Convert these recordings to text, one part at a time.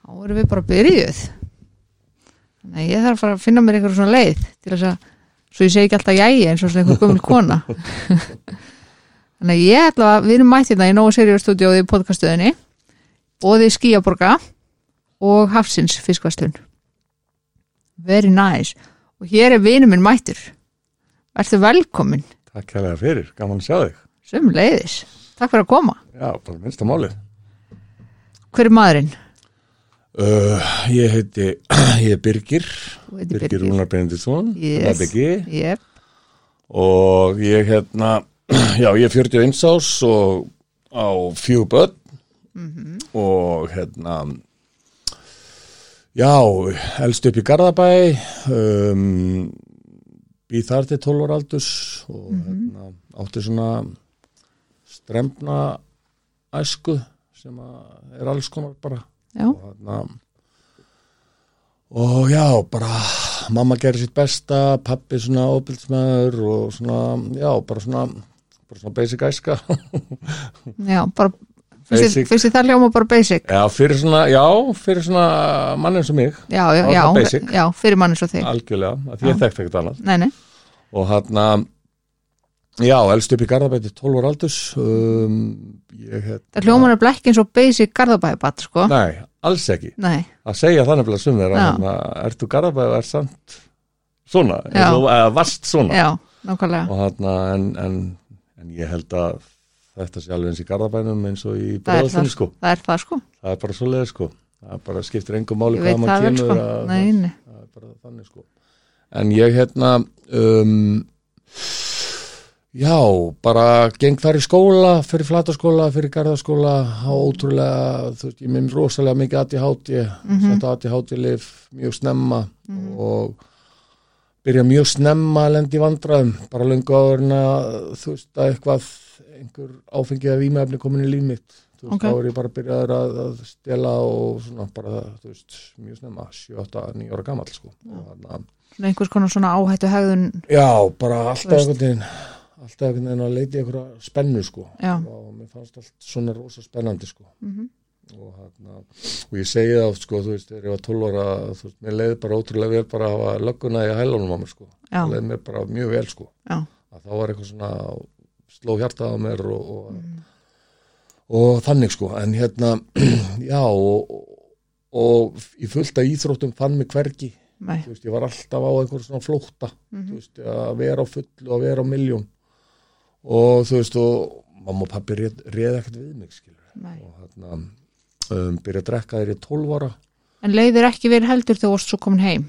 þá erum við bara byrjuð. Þannig að ég þarf að finna mér eitthvað svona leið til þess að, svo ég segi ekki alltaf jægi eins og svona einhver gömul kona. Þannig að ég ætla að við erum mætt hérna í Nóa Seriós stúdíóði í podcastöðinni og því Skíaborga og Hafsins fiskvastlun very nice. Og hér er vinur minn mættur. Ertu velkomin, Takk hérlega fyrir, gaman að sjá þig. sem leiðis Takk fyrir að koma, Já, bara minnsta málið. hver er maðurinn? Uh, ég heiti, ég er Birgir, heitir Birgir Rúnar Benediktsson, Yes. það er Birgi, Yep. og ég hérna, já, ég er 41 ás og á fjögur börn Mhm. og hérna, já, elst upp í Garðabæ, um, býð þar til 12 ára aldurs og Mhm. hérna, átti svona strempna æsku sem er alls konar bara Já, og þarna og já, bara mamma gerir sitt besta, pappi svona óbildsmaður og svona, já, bara svona bara svona basic æska. Já, bara Basic. fyrst þið það hljóma bara basic? Já, fyrir svona, já, fyrir svona mann eins og mig, Já, já, já, já, fyrir manni svo þig. Algjörlega, að því ég þekkt ekkert annað. Nei, nei, og þarna já, elst upp í Garðabæti 12 ára aldurs um, ég hérna það hljóma er blekk eins og basic garðabæðibatt, sko. Nei, alls ekki. Nei, að segja þannig að sumir að hérna, ertu Garðabæti og er samt svona, eða, vast svona? Já, nákvæmlega. Og þarna en, en, en ég held að þetta sé alveg eins í Garðabænum eins og í það, sko. það er það, sko. Það er bara svoleiði sko. Það bara skiptir engum máli hvað maður kemur sko. að, Nei, það er bara þannig sko. En ég hérna um, já, bara geng þar í skóla, fyrir flataskóla fyrir garðaskóla, á ótrúlega þú veist, ég minn rosalega mikið ADHD mm Mhm. þetta ADHD-lif mjög snemma og byrja mjög snemma að lendi í vandræðum. Bara löngu áður að þú veist að eitthvað einhver áfengið af ímefni komin í líf mitt. Þú veist, Ok. þá er ég bara byrjaður að, að stela og svona bara, þú veist, mjög snemma 7, 8, 9 ára gamall sko. Þarna Svona einhvers konar svona áhættu hegðun Já, bara alltaf einhvern veginn alltaf einhvern veginn að leiti einhverja spennu sko. Já. og mér fannst allt svona rosa spennandi sko. Mhm. og, hana, og ég segi það oft sko þú veist, þegar ég var 12 ára þú veist, mér leiði bara ótrúlega vel bara að hafa lögguna í hælunum á mér sko. Það leiði mér bara mjög vel sko. Já, að þá var eitthvað svona sló hjartað á mér og, og, Mhm. og þannig sko. En hérna, já og, í fullta íþróttum fann mig hvergi. Veist, ég var alltaf á einhver svona Mhm. þú veist, að vera á fullu að vera á miljón og þú veist og mamma og pappi réð, réð ekkert við mig og hérna um, byrja að drekka ég er 12 ára. En leiðir ekki vel heldur þegar þú varst svo komin heim?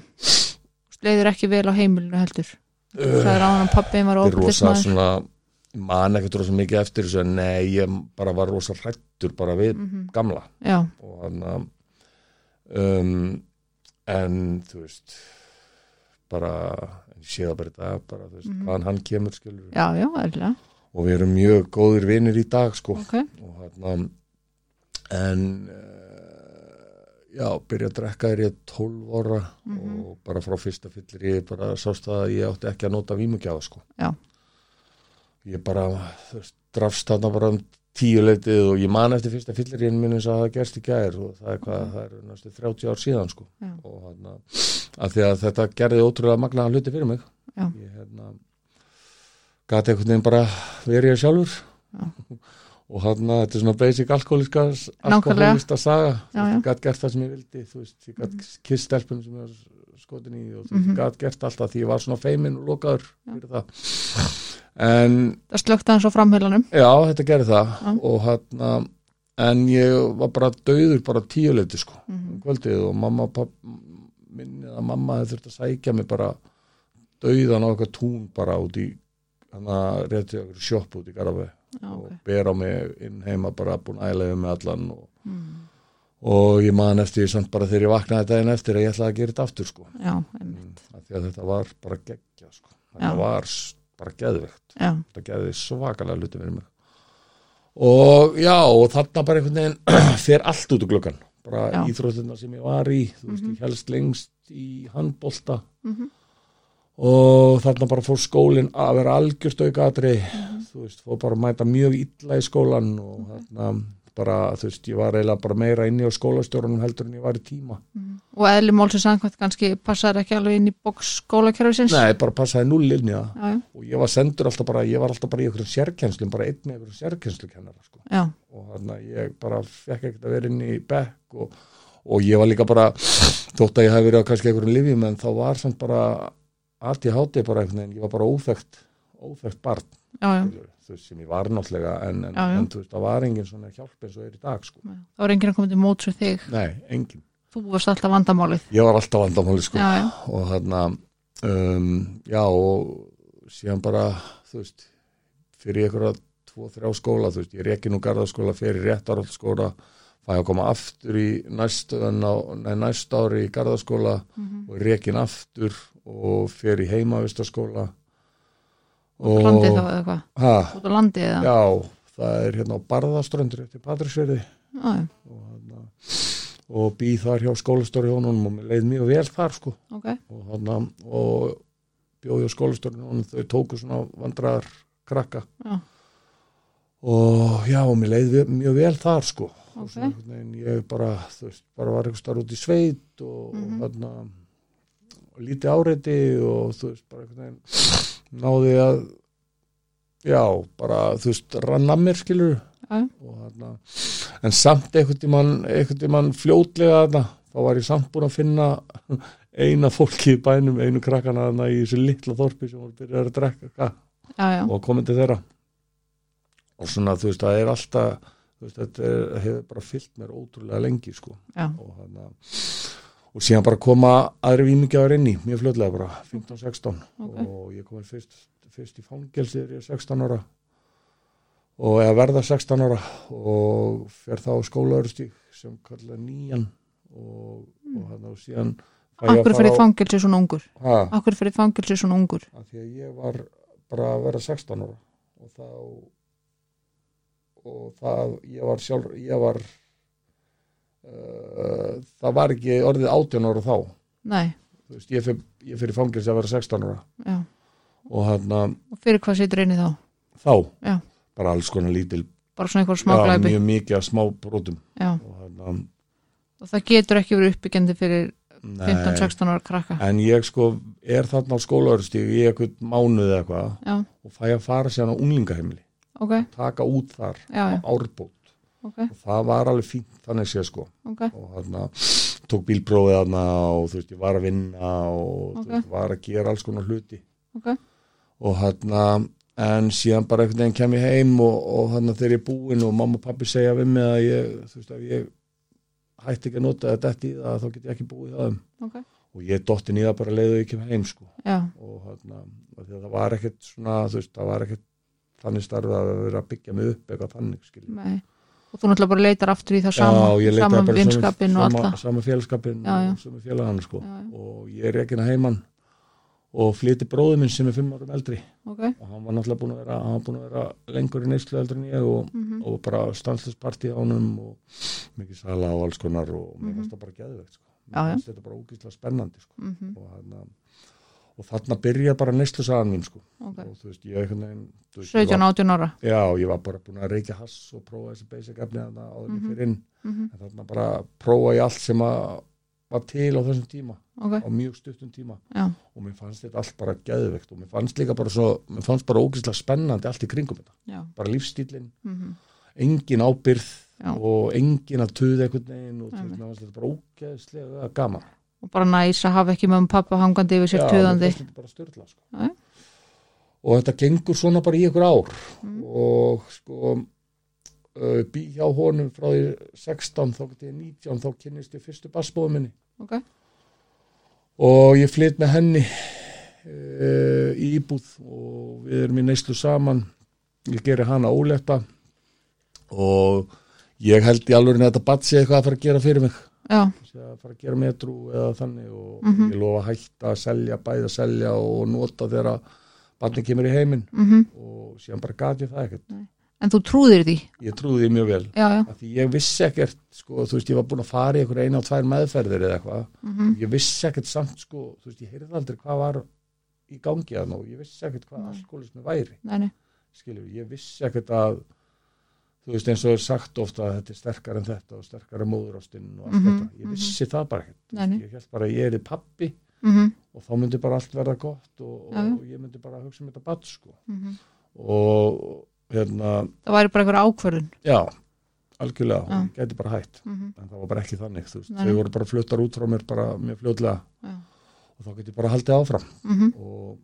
Leiðir ekki vel á heimilinu heldur? Það er áðan að pappi var ég man ekkert rosa mikið eftir þessu en nei, ég bara var rosa hrættur bara við Mhm. gamla. Já, og hann um, en þú veist bara sé það bara dag bara, veist, Mhm. hvaðan hann kemur skilur já, já, eðlilega og við erum mjög góðir vinnir í dag sko Ok, og hérna en uh, já, byrja að drekka þér ég 12 ára Mhm. og bara frá fyrsta fyllir ég bara sást að ég átti ekki að nota vímugjáða sko Já. ég bara, þú veist, drafst þarna bara um tíu leitið og ég man eftir fyrsta fyllir ég minn eins að það gerst í gær og það er hvað, það er næstu 30 ár síðan sko. Já. og hérna, að því að þetta gerði ótrúlega magnaða hluti fyrir mig. Já. ég hérna gati einhvern veginn bara verið ég sjálfur. Já. og hann að þetta er svona basic alkoholiska alkoholista saga. Ég gæti gert það sem ég vildi þú veist, ég gæti kist stelpun sem ég var skotin í og þú Mhm. veist, gæti gert alltaf því ég var svona feimin og lokaður fyrir það en það slögt aðeins á framheilanum. Já, þetta gerði það. Já. og hann en ég var bara döður bara tíuleiti sko um Mhm. kvöldið. Og mamma og papp minni að mamma hefði þurft að sækja mig bara döðan á eitthvað tún bara út í hann að rétti okkur sjopp út í Garabæ Já, og bera mig inn heima bara búin ælega með allan og, mm. og ég man eftir samt bara þegar ég vaknaði daginn eftir að ég ætlaði að gera þetta aftur sko. Já, mm, því að þetta var bara geggja sko. Þetta var s- bara Já, þetta geði svakalega hluti fyrir mig og já og þarna bara einhvern veginn fer allt út úr gluggan bara Já. íþróttina sem ég var í þú veist, Mhm. ég helst lengst í handbolta Mhm. og þarna bara fór skólinn að vera algjörst aukaðri Mhm. þú veist, fór bara að mæta mjög illa í skólan og þarna bara, þú veist, ég var eiginlega bara meira inni á skólastjórunum heldur en ég var í tíma. Og eðli málsins samkvæmt kannski passar ekki alveg inn í boks skólakerfisins? Nei, bara passaði null inn í það. Já, og ég var sendur alltaf bara, ég var alltaf bara í einhverjum sérkennslum, bara einn með einhverjum sérkennslukennara sko. já, og þannig að ég bara fekk ekkert að vera inn í bekk og, og ég var líka bara þótt að ég hef verið á kannski einhverjum lifjum en þá var samt bara allt í háti bara einhvern veginn, ég var bara óþekkt óþekkt barn. Já, já. Þú veist, sem ég var náttúrulega en, en, Já, já. en þú veist, það var engin svona hjálp eins og er í dag sko. það var enginn að koma til móts við þig nei, engin, þú varst alltaf vandamálið ég var alltaf vandamáli sko. já, já, og þarna um, já og síðan bara þú veist fyrir einhverja tvo, þrjá skóla þú veist, ég er ekki nú garðaskóla fyrir réttarhaldsskóla fæ að koma aftur í næst, næst ári í garðaskóla Mhm. og er rekin aftur og í heimavistaskóla út á landi þá eða hvað? Út á landi eða? Já, það er hérna á Barðaströndur eftir Patrísverði og, hérna, og býð þar hjá skólastóri honum og leið mjög vel þar sko. Ok, og, hana, og bjóði á skólastörnum og þau tóku svona vandraðar krakka já, og já, og mér leiði mjög vel þar sko. Og Ok. svona einhvern veginn ég bara, þú veist, bara var einhvers þar út í sveit og, og þarna og lítið áreiti og þú veist, bara veginn náði að já, bara, þú veist, rann að mér skilur þarna en samt einhvern tímann fljótlega þarna, þá var ég samt búin að finna eina fólki í bænum, einu krakkana þarna í þessu litla þorpi sem var byrjað að drekka já, já, og komið til þeirra. Og svona þú veist, það er alltaf veist, þetta hefur bara fyllt mér ótrúlega lengi sko. Já, og þarna og síðan bara koma aðri výmingjáður inn í mjög fljótlega bara, 15-16 Ok. og ég komið fyrst, fyrst í fangelsi þegar ég er 16 ára. Og eða verða 16 ára og fer þá á skólaurustík sem kallar nýjan. Og, og hann og síðan ég akkur fyrir á- fangilsi svona ungur? Ha, akkur fyrir fangilsi svona ungur? Af því að ég var bara að vera 16 ára. Og þá og það ég var sjálf ég var uh, það var ekki orðið 18 ára þá. Veist, ég, fyrir, ég fyrir fangils að vera 16 ára. Já, og hann og fyrir hvað situr inni þá? Þá. Já. bara alls konar lítil bara svona einhver já, smáglæpi mjög mikið af smá brotum og hann og það getur ekki verið uppbyggjandi fyrir nei, 15-16 ára krakka. En ég sko er þarna á skólaurustíg í eitthvað mánuð eða eitthvað og fæ að fara síðan á unglingaheimili. Ok, taka út þar já, á árbót ok, og það var alveg fínt þannig sé sko. Ok. Og þarna tók bílprófið þarna og þú veist ég var að vinna og Ok. þú veist var að gera alls konar hluti. Og þarna en síðan bara einhvern veginn kem ég heim og, og þarna þegar ég er búinn og mamma og pappi segja við mig að ég þú veist að ég hætti ekki að nota þetta í það þá get ég ekki búið það um og ég dottin í það bara leiðu ég kem heim sko. Já, og þarna það var ekkert svona þú veist það var ekkert þannig starfið að vera að byggja mig upp eitthvað þannig skiljum nei og þú náttúrulega bara leitar aftur í það sama Já, sama vinskapin og allt sama, það sama félagskapin og sama félagann sko. Og ég er ekki heimann og flyti bróður minn sem er fimm árum eldri ok, og hann var náttúrulega búin að vera, búin að vera lengur í neyslu eldri en ég og, mhm, og bara stanslisparti á honum og mikið sala og alls konar og mér Mhm. fannst það bara geðvegt sko. Mér fannst þetta bara ógíslega spennandi sko. mhm, og, hann, og þarna byrja bara neyslu sagan mín sko. ok. Og þú veist, veginn veist, ég 17-18 ára? Já, ég var bara búin að reykja hass og prófa þessi basic efni þarna áður en ég Mhm. fyrir inn. Mhm, en þarna bara prófa ég allt sem að var til á þessum tíma. Ok, á mjög stuttum tíma. Já, og mér fannst þetta allt bara geðveikt og mér fannst líka bara svo, mér fannst bara ógeðslega spennandi allt í kringum þetta, já. Bara lífstílinn mhm, engin ábyrð Já. og engin að tuða einhvern veginn og þetta bara ógeðslega gaman og bara næs að hafa ekki mömmu pappa hangandi yfir sér störla sko. Og þetta gengur svona bara í ykkur ár. Mm. og sko uh, bý hjá honum frá því 16 þá getið ég 19 þá kynnist ég fyrstu bassbóðu minni. Ok, og ég flytt með henni uh, í íbúð og við erum í neyslu saman. Ég geri hana ólétta. Og ég held í alveg að þetta bat sé eitthvað að fara að gera fyrir mig að fara að gera metrú eða þannig og Mhm. ég lofa að hætta að selja, bæða að selja og nota þegar barni kemur í heiminn. Mhm. Og síðan bara gat ég það ekkert. En þú trúðir því, ég trúði því mjög vel. Já, já. Af því ég vissi ekkert sko, þú veist, ég var búin að fara í eina og tvær meðferðir eða eitthvað. Mhm, ég vissi ekkert samt sko, þú veist, ég heyrði aldrei hvað var í gangi að nú, ég vissi ekkert hvað Nei. alkoholismi væri, nei, nei, skilju, ég vissi ekkert að þú veist eins og er sagt ofta að þetta er sterkar en þetta og sterkar en móðurástin og allt Mhm, þetta, ég vissi það bara ekkert. Ég held bara að ég er í pappi mhm, og þá myndi bara allt verða gott og, já. og ég myndi bara hugsa um þetta badd sko. Mhm. og hérna, það væri bara einhver ákvörðun. Já algjörlega, Já. ég gæti bara hætt. Mhm, en það var bara ekki þannig, þú veist, þau voru bara fluttar út frá mér bara mjög fljótlega. Já, og þá get ég bara haldið áfram. Mhm, og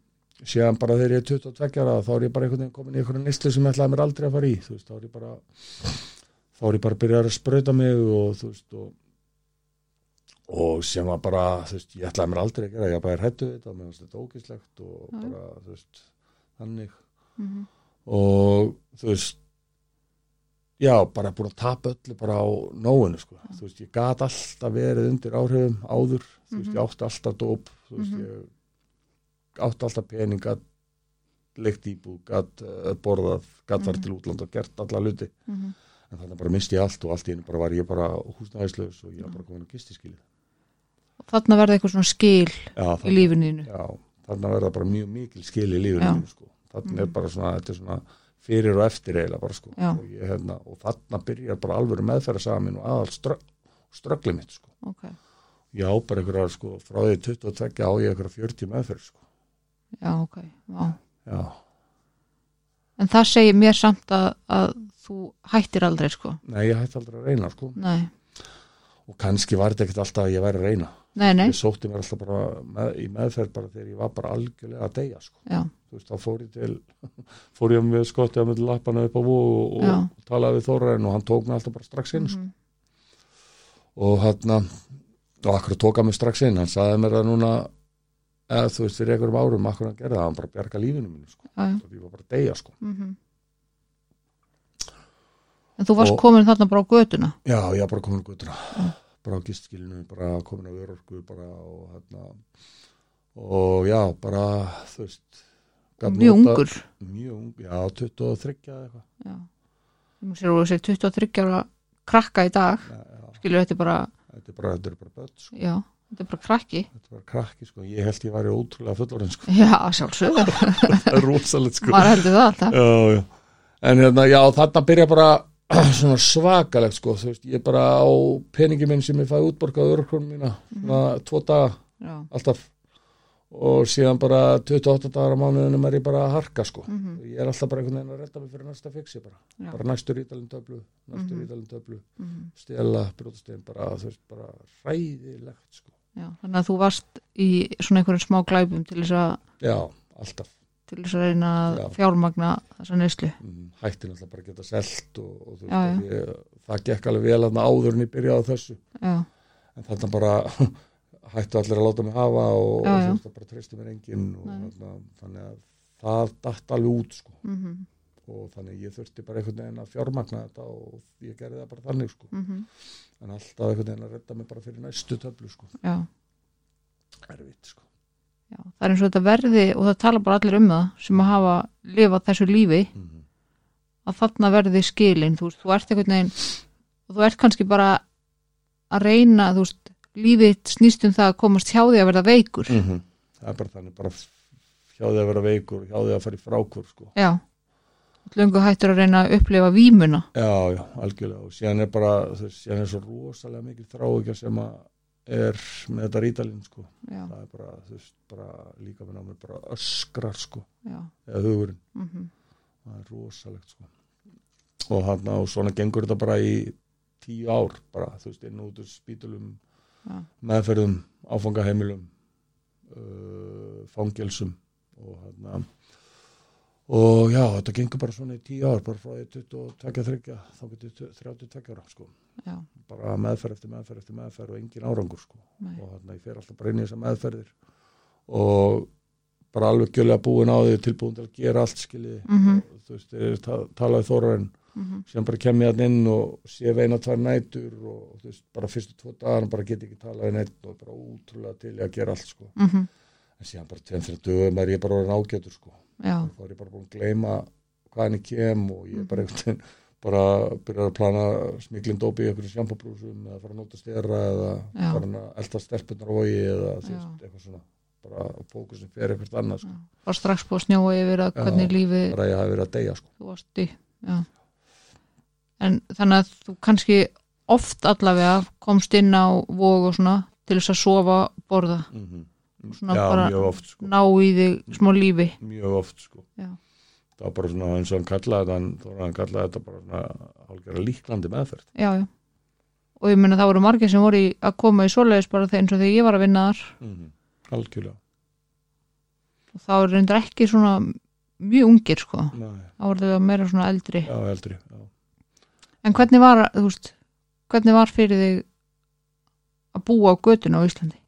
síðan bara þegar ég er 22 ára þá er ég bara einhvern veginn komin í einhverju nýslu sem ég ætlaði mér aldrei að fara í veist, þá er ég bara þá er ég bara að byrja að sprauta mig og þú veist og, og sem var bara þú veist, ég ætlaði mér aldrei að gera, ég bara er hættu þetta og mér finnst þetta ógislegt og Já. bara þú veist, þannig mhm, og þú veist já, bara búin að tapa öllu bara á nóinu sko, þú veist, ég gat alltaf verið undir áhrifum áður, þú veist, Mhm. ég átti alltaf dóp, þú veist, Mhm. ég átti alltaf pening, gat leikt íbúð, gat uh, borðað, gat farið Mhm. til útland og gert alla hluti, mhm. en þannig bara misti ég allt og allt í einu bara var ég bara húsnæðislaus og ég var bara komin að gistiskilið. Og þarna verða eitthvað svona skil Já, í lífininu Já, þarna verða bara mjög mikil skil í mínu, sko. Þarna er Mhm. bara svona, er svona fyrir og eftir eiginlega bara sko. Og, ég, hérna, og þarna byrjar bara alvöru meðferðarsamin og aðal strö, ströggli mitt sko. ok, Já, bara einhverjar sko, frá því 22 á ég einhverjar 40 meðferð sko. Já, ok já. Já, en það segir mér samt að, að þú hættir aldrei sko nei, ég hætti aldrei að reyna sko. nei, Og kannski var þetta ekkert alltaf að ég væri að reyna. nei, nei, Ég sótti mér alltaf bara með, í meðferð bara þegar ég var bara algjörlega að deyja sko. já, þú veist, þá fór ég til fór ég með skottið að með lappana upp á vó og, og talaði við Þóraðin og hann tók mig alltaf bara strax inn sko. mhm, og hann og akkur tók hann mig strax inn hann sagði mér að núna eða þú veist, fyrir einhverjum árum akkur hann gerði það, hann bara bjarga lífinu mínu sko. ég var bara að deyja sko. mhm. en þú varst Og- komin þarna bara á götuna já, ég var bara komin á gutra Já. bara á gistskilinu, bara komin á örorku bara og hérna og já, bara þú veist mjög ungur mjög ung, já, 23 eða eitthvað já, múið sér að þú sér 23 ára krakka í dag skilur þetta er bara, þetta er bara, þetta er bara börn sko. já, þetta er bara krakki. Þetta var krakki sko, ég held ég væri ótrúlega fullorinn sko, já, sjálfsögðu, það er rosalegt sko. Maður heldur það alltaf. Já, já. en hérna, já, þarna byrja bara svona svakalegt sko, þú veist, ég bara á peningi minn sem ég fæði útborgað örkunum mína, svona tvo daga já, alltaf. Og síðan bara 28 dagar á mánuðinum er ég bara að harka sko. Mhm, ég er alltaf bara einhvern veginn að redda mig fyrir næsta fixi bara, bara næstur ítalinn töflu næstur Mhm. ítalinn töflu, mhm, stela brjóðstegin bara, þú veist, bara ræðilegt sko, já, þannig að þú varst í svona einhverjum smá glæpum til þess að já, alltaf. til þess að reyna að Já. fjármagna þessa neyslu. Mm, hætti náttúrulega bara geta selt og, og þú veist, Já, að ég, það gekk alveg vel að áður en ég byrjaði þessu. En þarna bara hættu allir að láta mig hafa og, og veist, það bara treysti mér enginn og þannig að það datt alveg út sko mhm, og þannig ég þurfti bara einhvern veginn að fjármagna þetta og ég gerði það bara þannig sko. Mhm, en alltaf einhvern veginn að redda mig bara fyrir næstu töflu sko, erfitt sko. Já það er eins og þetta verði og það tala bara allir um það sem að hafa lifað þessu lífi mm að þarna verði skilin þú veist, þú ert einhvern veginn og þú ert kannski bara að reyna þú veist, lífið snýst um það að komast hjá því að verða veikur. -hmm. það er bara þannig bara hjá því að vera veikur hjá því að fara í frákur sko. Já löngu hættur að reyna að upplifa vímuna. Já, já, algjörlega. Og síðan er bara, síðan er svo rosalega mikil þráikja sem að er með þetta rítalinn, sko. Já, það er bara, þú veist, bara líka með námið bara öskrar, sko já, eða hugurinn, mhm, það er rosalegt, sko. Og hann og svona gengur þetta bara í tíu ár, bara, þú veist, inn út úr spítulum, já, meðferðum áfangaheimilum uh, fangelsum og hann og já, þetta gengur bara svona í tíu ár bara frá því 22-23 þá getur 32 ára sko. já, bara meðferð eftir meðferð eftir meðferð og engin árangur sko. nei, og þannig að ég fer alltaf bara inn í þessar meðferðir. Og bara alveg gjölega búin á því tilbúin til að gera allt skilji. Mhm. þú veist, ta talaði þóraðin mhm, síðan bara kem ég hann inn og sé veina tvær nætur og þú veist, bara fyrstu tvo dagar bara get ég ekki talað við neitt og bara útrúlega til í að gera allt sko. Mhm, en síðan bara tveim fyrir dögum er ég bara orðin ágætur sko þá er ég bara búin að gleyma hvaðan ég kem og ég er bara Mhm. einhvern veginn bara byrjar að plana smiklinn dópi í einhverju sjampabrúsum eða fara að nota stera eða Já. fara að elda stelpunar á vogi eða veist, eitthvað svona bara fókusin fer eitthvað annað sko. var strax búið að snjóa yfir að hvernig lífið bara að ég verið að deyja sko. en þannig að þú kannski oft allavega komst inn á vog og svona til þess að sofa borða, mm Svona já, bara- oft sko, ná í þig smá lífi. Mjög oft sko. Já. það var bara svona eins og hann kallaði þetta hann, hann kallaði þetta bara svona hálfgerða líklandi meðferð. Já, já. Og ég meina það voru margir sem voru í, að koma í svoleiðis bara þegar eins og þegar ég var að vinna þar. Mm algjörlega. Og þá er reyndar ekki svona mjög ungir sko, Nei, þá voru þau meira svona eldri. Já, eldri já. en hvernig var, veist hvernig var fyrir þig að búa á götuna á Íslandi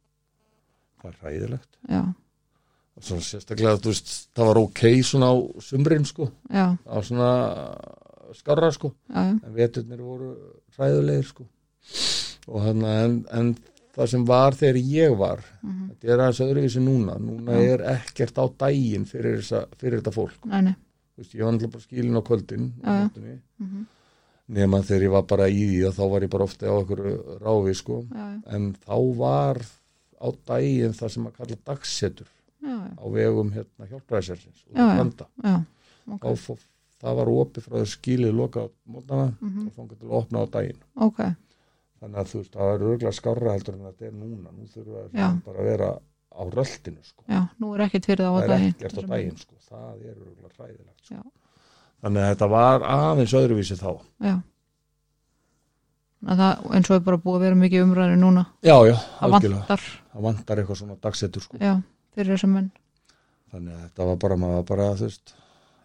það er ræðilegt já, svona sérstaklega, þú veist, það var ok svona á sumrin sko. Já, á svona skarra sko. Já, já, en veturnir voru ræðulegir sko. Og hann en, en það sem var þegar ég var mhm, þetta er aðeins öðruvísi núna. Núna er ekkert á daginn fyrir, fyrir þetta fólk. Nei, nei. Þú veist, ég var náttúrulega bara skilin á kvöldin nóttunni. mhm, nema þegar ég var bara í því þá var ég bara ofta á okkur ráfi sko. En þá var á daginn það sem að kalla dagsetur já, já, á vegum hérna hjálpræðiselsins og það já, ok, þá það var opið frá þess skilið loka á mótana mhm, og fangað til að opna á daginn. Ok. Þannig að þú veist, það er örgulega skárra heldur en þetta er núna, nú þurfum við bara að vera á röltinu sko. já, nú er ekkert fyrir það á það er daginn ekkert á daginn sko. það er örgulega hræðilegt sko. Þannig að þetta var aðeins öðruvísi þá. Já það, eins og er bara búið að vera mikið umræður núna já, já, það vantar, það vantar eitthvað svona dagsetur sko. já, fyrir þessum menn þannig að þetta var bara, maður var bara þú veist,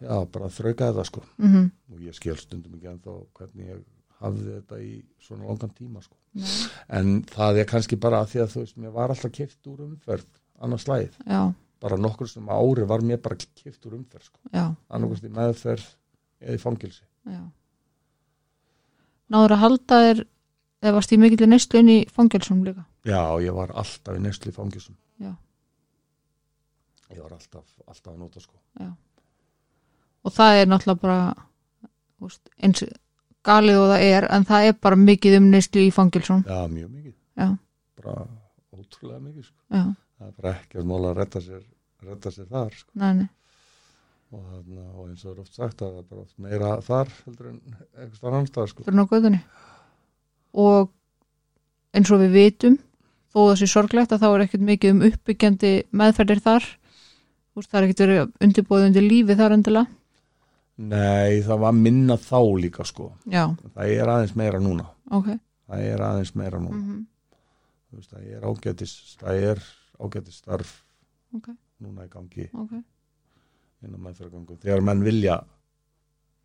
já, bara að þrauka þetta sko. mhm, og ég skil stundum ekki ennþá hvernig ég hafði þetta í svona langan tíma sko. Nei. en það er kannski bara að því að þú veist, mér var alltaf kipt úr umferð annars slæð, bara nokkur sem ári var mér bara kipt úr umferð sko. annarkvæmst í meðferð eða í fangilsi já náður að halda þér eða varst í mikill neyslu inn í fangelsum líka já, ég var alltaf í neyslu í fangilsum Já. ég var alltaf, alltaf að nota sko. og það er náttúrulega bara veist, eins galið og það er en það er bara mikið um neyslu í fangelsum já, mjög mikið Já. bara ótrúlega mikið sko. já, það er bara ekki að mála að redda sér, redda sér þar sko. nei, og, þarna, og eins og er oft sagt að það er bara oft meira þar heldur en einhvers þar annars sko. og eins og við vitum þó það sé sorglegt að þá er ekkert mikið um uppbyggjandi meðferðir þar. Þú veist, það er ekkert verið undirbúið undir lífi þar endilega. Nei, það var minna þá líka sko. já, það er aðeins meira núna. Ok. Það er aðeins meira núna. Mm Þú veist, það er ágætis það er ágætis starf Ok. núna í gangi. Ok innan meðferðargangum þegar menn vilja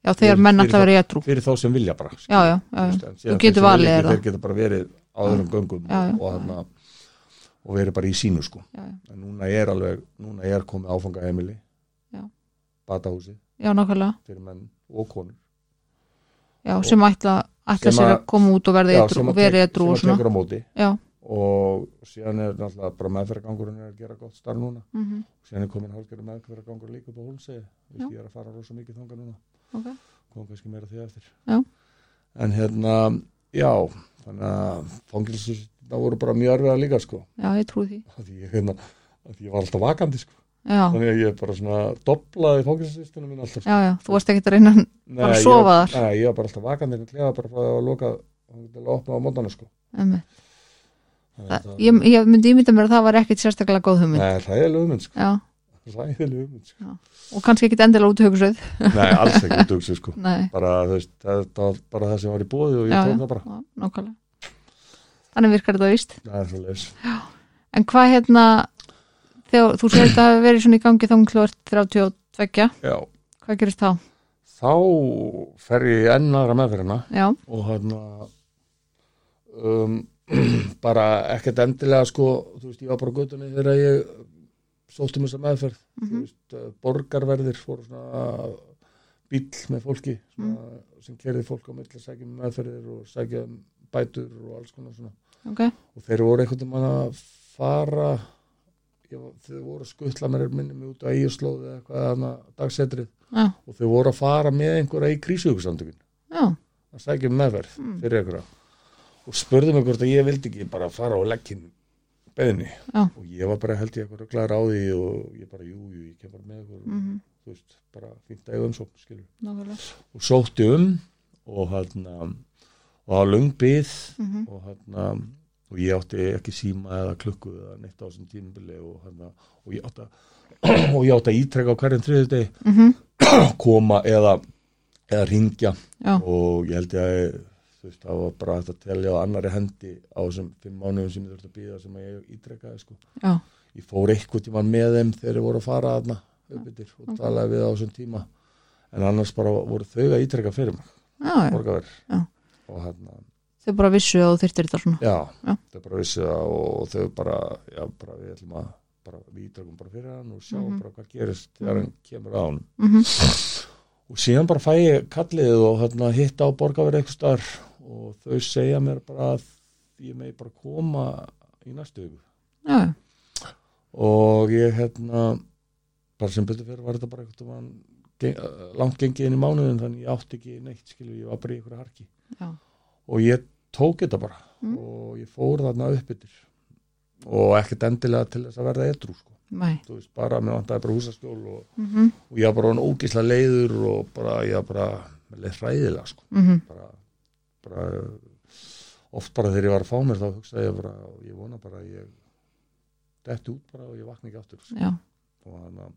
já, þegar Fyrir- menn alltaf verið étrú fyrir þá sem vilja bara já, já, já. Þú getur valið þér þeir geta bara verið á öðrum göngum Já, já. og, og, hana, og verið bara í sínu sko. Já, já. en núna er alveg, núna er komið áfangaheimili. Já. batahúsi menn og konur. Já, sem ætla, ætla Sem sér að- að koma út og Já, étrú sem og að verið tek- étrú og að svona. tekur á móti. Já, og síðan er náttúrulega bara meðferðargangurinn er að gera gott starf núna. Mm síðan er komin hálfgerður meðferðargangur líka upp á hólsegi ég er að fara rosa mikið þangað núna. Ok. Kom kannski meira því eftir. Já. en hérna, já þannig að fangilsus það voru bara mjög erfiða líka sko. Já, ég trúi því. Því ég, hérna, því ég var alltaf vakandi sko. Já, þannig að ég bara svona doplaði fangilsusvistunum mín alltaf sko. já, já, þú varst ekkert að reyna Nei, bara að sofa þar. Nei, ég var bara alltaf vakandi en klefa bara að loka að opna á mótana sko Það, að ég, ég myndi ímynda mér að það var ekkert sérstaklega góð hugmynd. Nei, hræðileg hugmynd sko, já, hræðileg hugmynd sko. og kannski ekkert endilega út hugsuð. Nei, alls ekki út hugsi sko. Bara, bara það sem var í bóði og ég Já, tók já. það bara. Nákvæmlega. Þannig virkar þetta víst. Það er svo leis en hvað hérna þegar þú segir þetta hafi verið svona í gangi þá þú ert 32, Já, hvað gerist þá? þá fer ég í enn aðra meðferðina og hérna um, bara ekkert endilega sko, þú veist, ég var bara á göttunni þegar ég sóttum þessa meðferð. Þú Mhm. veist, eh, borgarverðir fóru svona bíll með fólki svona, sem kerði fólk á milli að sækja um meðferðir og sækja um bætur og alls konar svona. Ok, og þeir voru einhvern veginn að fara var- þeir voru að skuttla mér minni mig út á eigislóð eða eitthvað þarna dagsetrið. Já, og þeir voru að fara með einhverja í krísuhugsamtökin já. að sækja um meðferð Mm. fyrir einhverja og spurði mig hvort að ég vildi ekki bara fara og leggja beðni Já. og ég var bara held ég eitthvað rugglaður á því og ég bara jú, jú, ég kem bara með eitthvað mhm, þú veist, bara fínt að eiga umsókn og sótti um og hérna og var löng byð Mhm. og hérna og ég átti ekki síma eða klukku eða neitt á þessum tímubili og hérna og ég átti og ég átti að ítrekka á hverjum þriðu deg Mhm. koma eða eða ringja Já, og ég held ég að þú veist, það var bara að telja á annari hendi á þessum fimm mánuðum sem ég þurfti að býða sem ég ítrekkaði sko. já, ég fór eitthvað tíma með þeim þegar ég voru að fara þarna uppbyttir og talaði við á þessum tíma. En annars bara voru þau að ítrekka fyrir mig og hérna, Þau bara vissu að þú þyrftir þetta svona. Já, Já. þau bara vissi það og þau bara, já, bara við ætlum að bara, við ítrekum bara fyrir hann og sjá Mhm. bara hvað gerist þegar hann kemur á hann Mhm. og síðan bara fæ ég kallið og hérna, hitta á borgarverið eitthvað starf og þau segja mér bara að ég megi bara koma í næstu Já, já, og ég hérna bara sem betur fyrir var þetta bara eitthvað man, geng, langt gengið inn í mánuðin þannig ég átti ekki neitt skilu, ég var bara í ykkur harki já, og ég tók þetta bara Mm. og ég fór þarna upp yfir og ekkert endilega til þess að verða edru sko. þú veist, bara, mér vantaði bara húsaskjól og, Mhm. og ég var bara hann ógisla leiður og bara, ég var bara hræðilega sko. Mhm. bara, bara oft bara þegar ég var að fá mér þá hugsaði ég bara, og ég vona bara að ég detti út bara og ég vakna ekki aftur sko. Já, og þannig að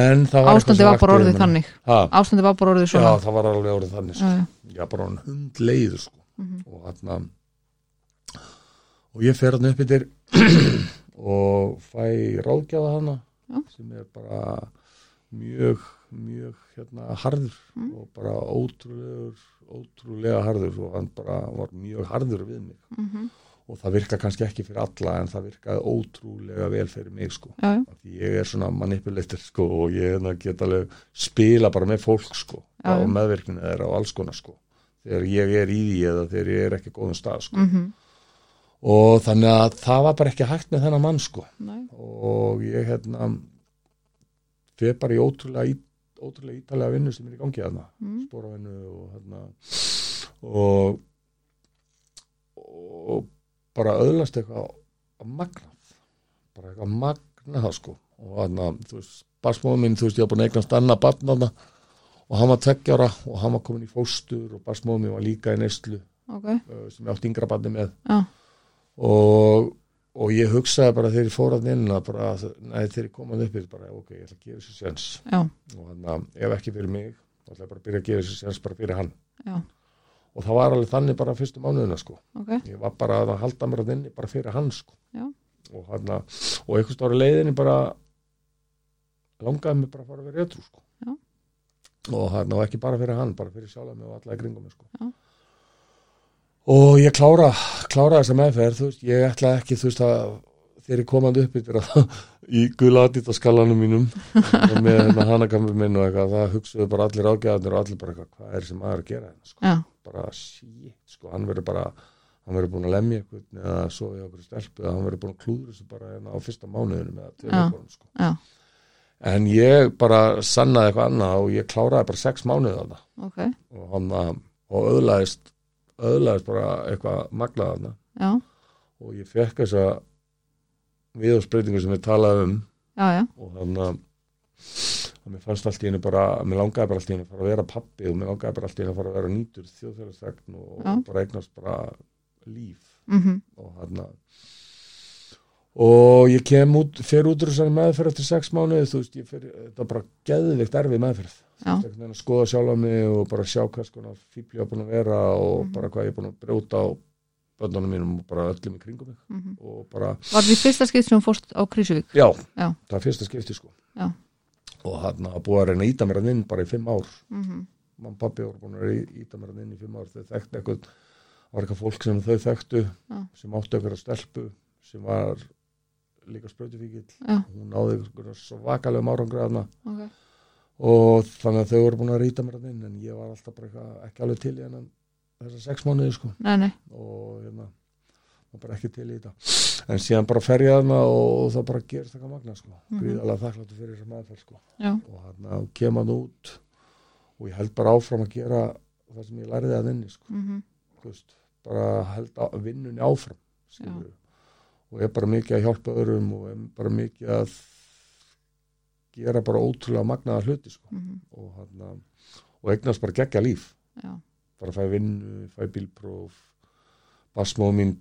en það var ástandi var bara orðið þannig ha, Ástandi var bara orðið já, svona það var alveg orðið þannig sko. já, já. bara hann hundleiður sko. Mhm. og hann og ég fer hann upp yfir og fæ ráðgjafa hana Já. sem er bara mjög mjög hérna harður Mm. og bara ótrúlegur ótrúlega harður og hann bara var mjög harður við mig Mhm. og það virka kannski ekki fyrir alla en það virkaði ótrúlega vel fyrir mig sko því ég er svona manipulator sko og ég hérna, get alveg spila bara með fólk sko Já, á já. meðvirkninu þeirra og alls konar sko þegar ég er í því eða þegar ég er ekki góðum stað sko Mhm. og þannig að það var bara ekki hægt með þennan mann sko Nei. og ég hérna fyrir bara í ótrúlega, í, ótrúlega ítalega vinnu sem er í gangi þarna Mhm. spóravinnu og hérna og og bara öðlast eitthvað magnað bara eitthvað magnað sko. Og hérna, þú veist, barsmóðum minn þú veist, ég var búin að eignast annað barn þarna. Og hann var tveggjara og hann var komin í fóstur og barsmóðum minn var líka í neyslu Ok, uh, sem ég átti yngra barni með. Já, og, og ég hugsaði bara þegar ég fór að að bara, nei, þegar ég kom að upp bara, ok, ég ætla að gefa þessu séns. Og hann að ef ekki fyrir mig þá ætla ég bara að byrja að gefa þessu séns bara fyrir hann. Já, og það var alveg þannig bara fyrstu mánuðina sko. Ok. Ég var bara að halda mér að inni bara fyrir hann sko. Já. og hann að og einhvers stóri leiðinni bara langaði mig bara að fara að vera ötrú sko. Já. og hann og ekki bara fyrir hann bara fyrir sjálf og ég klára klára þessa meðferð, þú veist, ég ætla ekki þú veist að þegar ég komandi upp í gula aðdýta skallanum mínum og með hérna hanakamur minn og eitthvað, það hugsaðu bara allir ágæðanir og allir bara eitthvað, hvað er sem maður að gera hérna, sko? Já, bara shit, sko, hann verður bara hann verður búin að lemja eitthvað eða svo í okkur stelpu hann verður búin að klúður þessu bara hérna á fyrsta mánuðinu vikunum, sko. já, en ég bara sannaði eitthvað annað og ég kláraði bara sex mánuði þarna. Ok. Og og öðlaðist öðlaðist bara eitthvað Já, og ég fekk þessa viðhóðsbreytingu sem við talaði um. Já, já, og þannig að að mér fannst allt í hennu bara, mér langaði bara allt í hennu að fara að vera pappi og mér langaði bara allt í hennu að fara að vera nýtur þjóðfélagsþegn og Já. bara eignast bara líf. Mhm, og hann og ég kem út, fer út úr þessari meðferð eftir sex mánuði, þú veist, ég fer þetta er bara geðvikt erfið meðferð Að skoða sjálfa mig og bara sjá hvað skona fíbli ég á búin að vera og Mhm. bara hvað ég er búin að brjóta á bönnunum mínum og bara öllum í kringum mig. Mhm. Og bara, Var því fyrsta skipt sem fórst á Krísuvík? já, Já. það er fyrsta skipti sko. Já. og hann að búið að reyna að íta mér að inn bara í fimm ár. Mhm, mann pappi voru búin að íta mér að inn í fimm ár. Þau þekktu eitthvað, var eitthvað fólk sem þau þekktu Já. sem áttu eitthvað stelpu sem var líka sprötufíkil Já, hún náði eitthvað svakalegum árangraðna ok og þannig að þau voru búin að rýta mér að inn en ég var alltaf bara eitthvað, ekki alveg til í hennan þessar sex mánuði sko. Nei, nei, og hérna var bara ekki til í þetta. En síðan bara fer ég þarna og það bara gerist eitthvað magna sko. Mhm. gríðalega þakkláttu fyrir þessar meðferð sko. Já, og hérna kem hann út og ég held bara áfram að gera það sem ég lærði að inni sko. Mhm, þú veist, bara held á, vinnunni áfram og er bara mikið að hjálpa öðrum og er bara mikið að gera bara ótrúlega magnaða hluti sko. Mhm, og, hana, og eignast bara geggja líf. Já, bara fæ vinnu, fæ bílpróf basmóð mín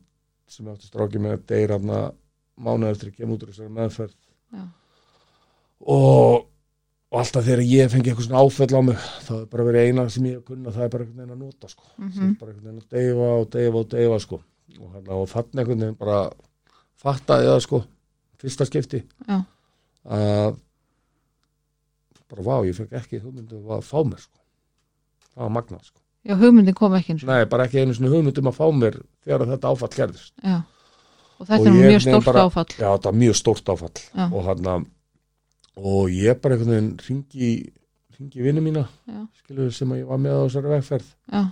sem ég átti stráki með hann mánuð eftir að kemur út úr þessari meðferð. Og, og alltaf þegar ég fengi eitthvað svona áfell á mig þá er bara verið eina sem ég hef kunna það er bara einhvern veginn að nota sko. mm mhm, bara einhvern veginn að deyfa og deyfa og deyfa sko. og, hérna, og þannig einhvern veginn bara fattaði það sko fyrsta skipti. Að bara vá, ég fekk ekki hugmyndu að fá mér sko. það var magnað sko. já, hugmyndin kom ekki eins og, nei, bara ekki einu svona hugmyndum að fá mér þegar þetta áfall gerðist. Já, og þetta Og er mjög stórt bara- áfall, já, þetta var mjög stórt áfall. Já. og hann og ég bara einhvern veginn ringi ringi vinnu mína skilur sem að ég var með á þessari vegferð. Já,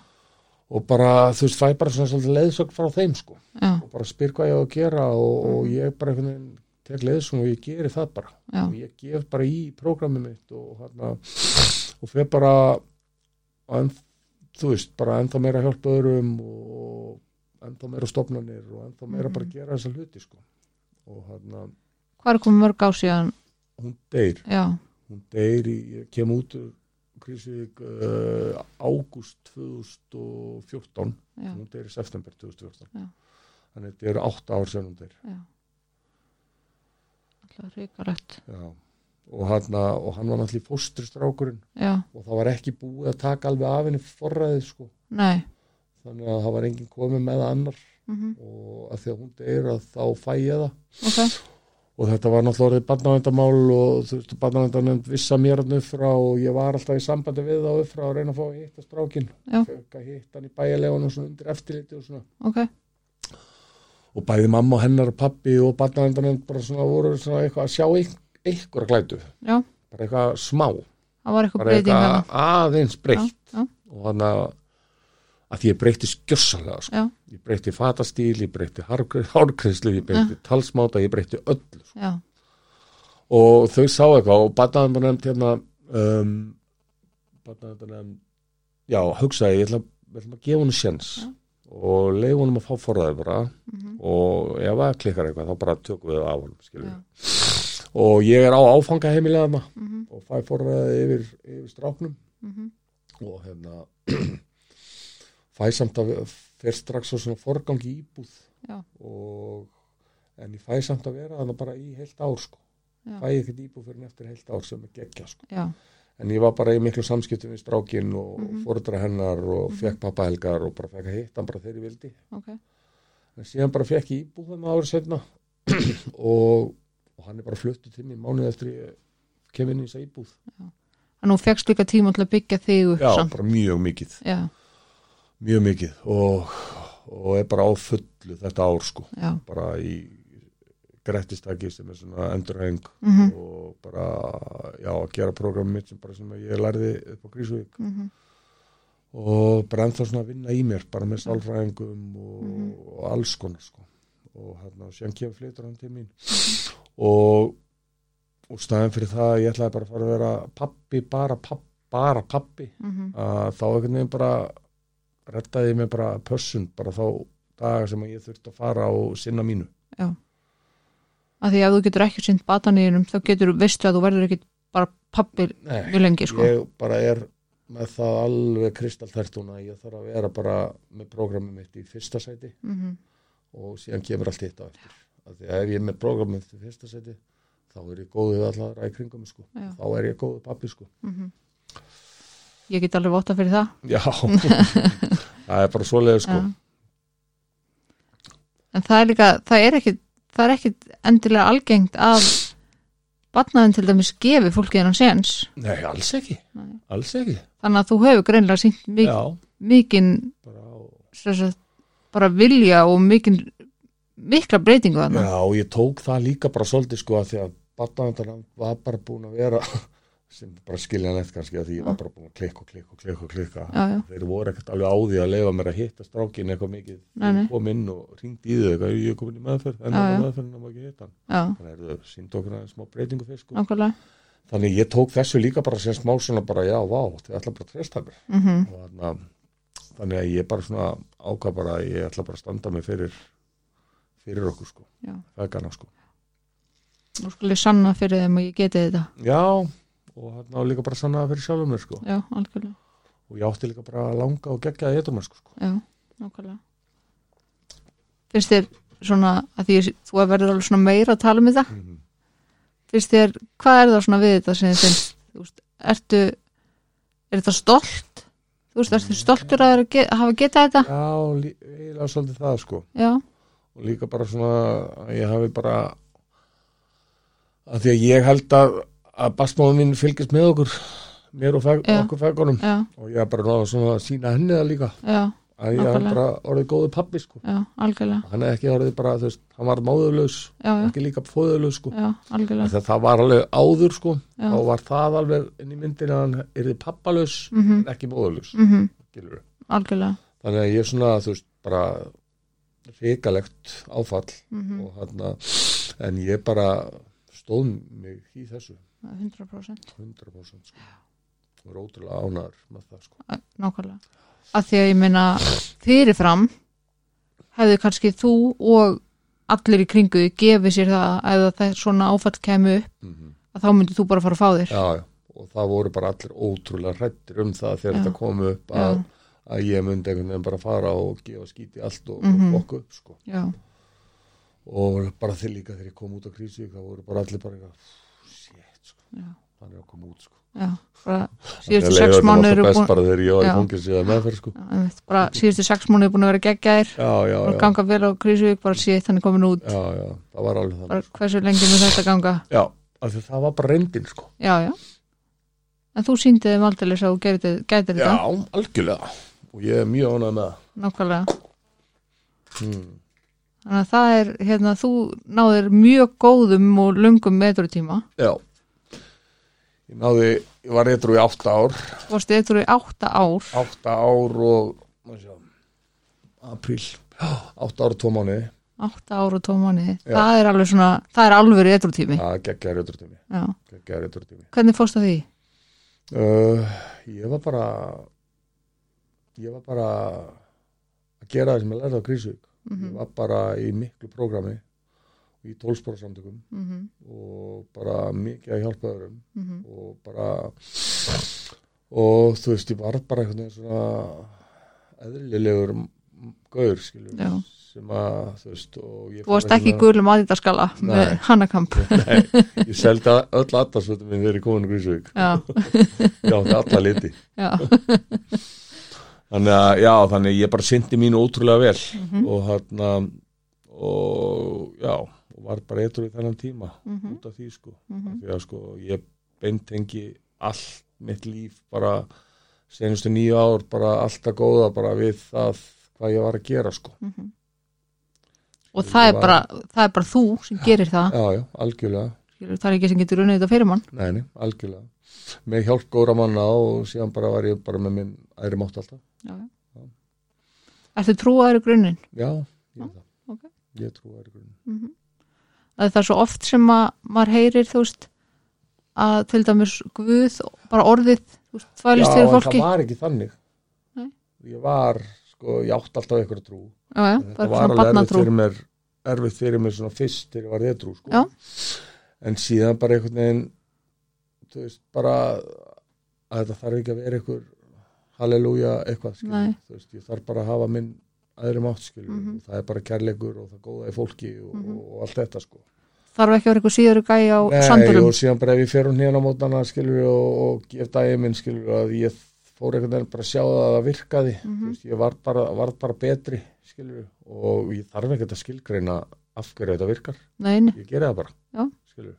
og bara, þú veist, fæ bara svona svolítið leiðsögn frá þeim sko. Já, og bara spyr hvað ég á að gera og, og Mhm. ég bara einhvern veginn tek leiðsögn og ég geri það bara. Já, og ég gef bara í prógrammi mitt og hann og fer bara en, þú veist, bara ennþá meira að hjálpa öðrum og ennþá meira stofnanir og ennþá meira Mhm. bara gera þessa hluti sko. Og hann, hvað er komið mörg á síðan, hún deyr. Já, hún deyr í, ég kem út úr Krísuvík uh, ágúst 2014 já, hún deyr í september 2014 Já. þannig þetta er átta ár sem hún deyr. Já, alltaf ríkalegt, Já. og, og hann var náttúrulega í fóstristrákurinn já, og það var ekki búið að taka alveg af henni forræðið sko. Nei, þannig að það var enginn komið með annar. Mhm, og að því að hún deyr að þá fæ ég það. Ok, og þetta var náttúrulega orðið barnavendamál og þú veist, barnavendanefnd vissa mér hann upp frá og ég var alltaf í sambandi við þá upp frá að reyna að fá að hitta strákin hitta hann í bæjarlegun og svona undir eftirliti og svona. Ok, og bæði mamma og hennar og pappi og barnavendanefnd bara svona voru svona eitthvað að sjá ein- einhverja glætu já, bara eitthvað smá, eitthvað bara eitthvað aðeins breytt. Já, já, og hann að því ég breytti skjössalega sko. ég breytti fatastíl, ég breytti hárkriðslu, ég breytti talsmáta, ég breytti öllu sko. og þau sá eitthvað og barnaðan nefnd hérna um, barnaðan nefnd já, hugsaði, ég ætla, við ætlum að gefa henni sjens Já. Og leiði honum að fá forræði bara mhm, og ef það klikkar eitthvað þá bara tökum við það af honum og ég er á áfangaheimilega þarna mhm, og fæ forræði yfir, yfir stráknum. Mhm, og hérna fæ samt að fer strax á svona forgangi íbúð. Já. og en ég fæ samt að vera þannig bara í heilt ár sko. Fæ ég ekkert íbúð fyrir eftir heilt ár sem er geggja sko. Já, en ég var bara í miklu samskiptum við strákin og mm Mhm. fóruðra hennar og Mhm. fekk pappahelgar og bara fekk að hitta hann bara þegar ég vildi. Ok, en síðan bara fekk ég íbúð þeim árið setna og, og hann er bara fluttu til mér mánuð eftir ég kem inn í þessa íbúð. En nú fegst líka tíma til að byggja þig upp já, samt, bara mjög mikið. Já, mjög mikið. Og, og er bara á fullu þetta ár sko. Já, bara í grettistaki sem er svona endurhæng mhm, og bara já, að gera prógram mitt sem sem ég lærði upp á Grísvík mhm, og bara ennþá svona að vinna í mér bara með sálfræðingum og, Mhm. og alls konar sko. Og hérna, síðan kemur flytur hann til mín. Og og staðin fyrir það að ég ætlaði bara að fara að vera pappi, bara pappi, bara pappi mhm, að þá einhvern veginn bara rettaði mig bara pössun bara þá daga sem ég þurfti að fara og sinna mínu. Já að því að þú getur ekki sýnt batanýðinum þá getur þú veistu að þú verður ekki bara pappir mjög lengi sko. ég bara er með það alveg kristaltærtuna ég þarf að vera bara með prógramið mitt í fyrsta sæti mhm, og síðan kemur allt hitt á eftir. Af því að ef ég er með prógramið mitt í fyrsta sæti þá er ég góðið allar í kringum sko. Þá er ég góðið pappi sko. mhm. Ég get alveg votta fyrir það. Já. Það er bara svoleiði sko. En það er líka það er ekki, það er ekki endilega algengt að batnaðin til dæmis gefi fólki þennan séns. Nei, alls ekki. Nei. alls ekki. Þannig að þú hefur greinlega sínt mik já, mikinn sagt, bara vilja og mikinn mikla breytingu þannig Já, ég tók það líka bara svolítið sko að því að batnavendarinn var bara búin að vera sem bara skiljanlegt kannski að því ég var bara búin að klikka og klikka og klikka og klikka. Já, já. þeir voru ekkert alveg á því að leifa mér að hitta strákin eitthvað mikið. Nei, nei. Kom inn og ringdi í þau eitthvað ég er komin í meðferð en það já. meðferð en það má ekki hitta þannig er þau sínd okkur aðeins smá breytingu fyrst sko. nákvæmlega. Þannig ég tók þessu líka bara sem smá svona bara já, vá, þau ætla bara að treysta mér. Mm og þarna, þannig að ég bara svona ákvað bara að ég ætla bara að standa mig fyrir fyrir okkur sko, Já. vegana sko. Nú ég og ég hann á líka bara sannaða fyrir sjálfum mér sko. já, algjörlega. Og ég átti líka bara langa og geggjaði eitthvað sko. já, nákvæmlega. Finnst þér svona að því ég- þú að verður alveg svona meira að tala um þetta? Mhm. finnst þér, hvað er það svona við þetta sem þið finnst, þú veist, ertu er þetta stolt? Þú veist, ertu stoltur að, vera ge- að hafa getað þetta? Já, lí- eiginlega svolítið það sko. Já, og líka bara svona að ég hafi bara að því að ég held að að basmáðum mín fylgist með okkur mér og feg, Já. okkur fegunum já, og ég er bara náða svona að sína henni það líka. Já, að ég Nákvæmlega. bara orðið góðu pappi sko. Já, algjörlega. Hann er ekki orðið bara, þú veist, hann var já, ekki líka fóðurlaus sko. Það var alveg áður sko þá var það alveg inn í myndin að hann yrði pappalaus Mhm. en ekki móðurlaus. Mm skilurðu. algjörlega. Þannig að ég er svona, þú veist, bara hrikalegt áfall mm og hann en ég bara stóð mig í þessu 100% 100% sko. Og er ótrúlega ánæður með það sko. Nákvæmlega. Að því að ég meina fyrirfram hefði kannski þú og allir í kringu því gefið sér það ef það svona áfall kemur upp mm að þá myndir þú bara fara að fá þér. Já, já, og það voru bara allir ótrúlega hrættir um það þegar Já. þetta kom upp að, að ég myndi einhvern veginn bara fara og gefa skíti allt og, Mhm. og okkur upp sko. Já, og bara þeir líka þegar ég kom út á krísu það voru bara allir bara eitthvað shit sko, já, hann er að koma út sko. Já síðustu sex eru best búin bara þegar ég var í Já. fangilsi eða meðferð sko. Já, bara síðustu sex mánuður búin að vera geggjaðir. Já, já, og já, ganga vel á Krísuvík bara síðan hann er komin út. Já, já, það var alveg bara þannig hversu lengi mun þetta ganga? Já, af því það var bara reyndin sko. Já, já. En þú síndið þeim aldrei að þú gætir já, þetta algjörlega. Og ég er mjög ánægð með það. Nákvæmlega. Hmm. þannig að það er, hérna, þú náðir mjög góðum og lungum metrotíma. Já ég náði, ég var eitthvað í átta ár. Þú varst eitthvað í átta ár. Átta ár og maður sjá, apríl. Átta ár og tvo mánuði. Átta ár og tó mánuði, það er alveg svona það er alveg metrotími það geggjaði rétturtími já. geggjaði rétturtími hvernig fórst það því? uh, ég var bara ég var bara að gera það sem ég lærði á Krísvík Mm ég var bara í miklu prógrami í tólspóra samtökum -hmm. og bara mikið að hjálpa öðrum Mm -hmm. og bara og þú veist ég var bara veginn svona eðlilegur gaur skilur Já. sem að þú veist þú varst ekki í gulum aðýttaskala með hannakamp Nei, ég seldi öll aðdarsvöldum minn þegar ég komin í Grísvík já, ég átti alla liti já, þannig að já þannig að ég bara syndi mínu ótrúlega vel Mhm. og hérna og já og var bara eitthvað í þennan tíma Mhm. út af því sko Mhm. því að sko ég beintengi allt mitt líf bara senustu nýju ár bara alltaf góða bara við það hvað ég var að gera sko Mhm. og það er bara það er bara þú sem gerir það já já, algjörlega, það er ekki sem getur unnið þetta fyrir mann nei, nei, algjörlega með hjálp góra manna og síðan bara var ég bara með minn æri mátt alltaf já, já. Ertu trúaður í grunninn? já, ég er það ok. ég trú að það er Það er svo oft sem að maður heyrir þú veist að til dæmis Guð, bara orðið já, þvælist en fyrir fólki það var ekki þannig Nei. ég var, sko, ég átt alltaf eitthvað trú já, já, bara var svona alveg barnatrú fyrir mér erfitt fyrir mér svona fyrst þegar ég var eitthvað sko. Já. en síðan bara einhvern veginn þú veist bara að þetta þarf ekki að vera einhver halleluja eitthvað Nei. þú veist, ég þarf bara að hafa minn aðri mátt skilur, Mhm. og það er bara kærleikur og það góða í fólki og, Mhm. og allt þetta sko þarf ekki að vera eitthvað síður gæi á Nei, sandurum og síðan bara ef ég fer hún hérna á mótana skilur og, og gef daginn minn skilur að ég fór einhvern veginn bara að sjá það að það virkaði Mhm. þú veist, ég var bara, var bara betri skilur og ég þarf ekkert að skilgreina af hverju þetta virkar Nei, nei. ég geri það bara Já. skilur.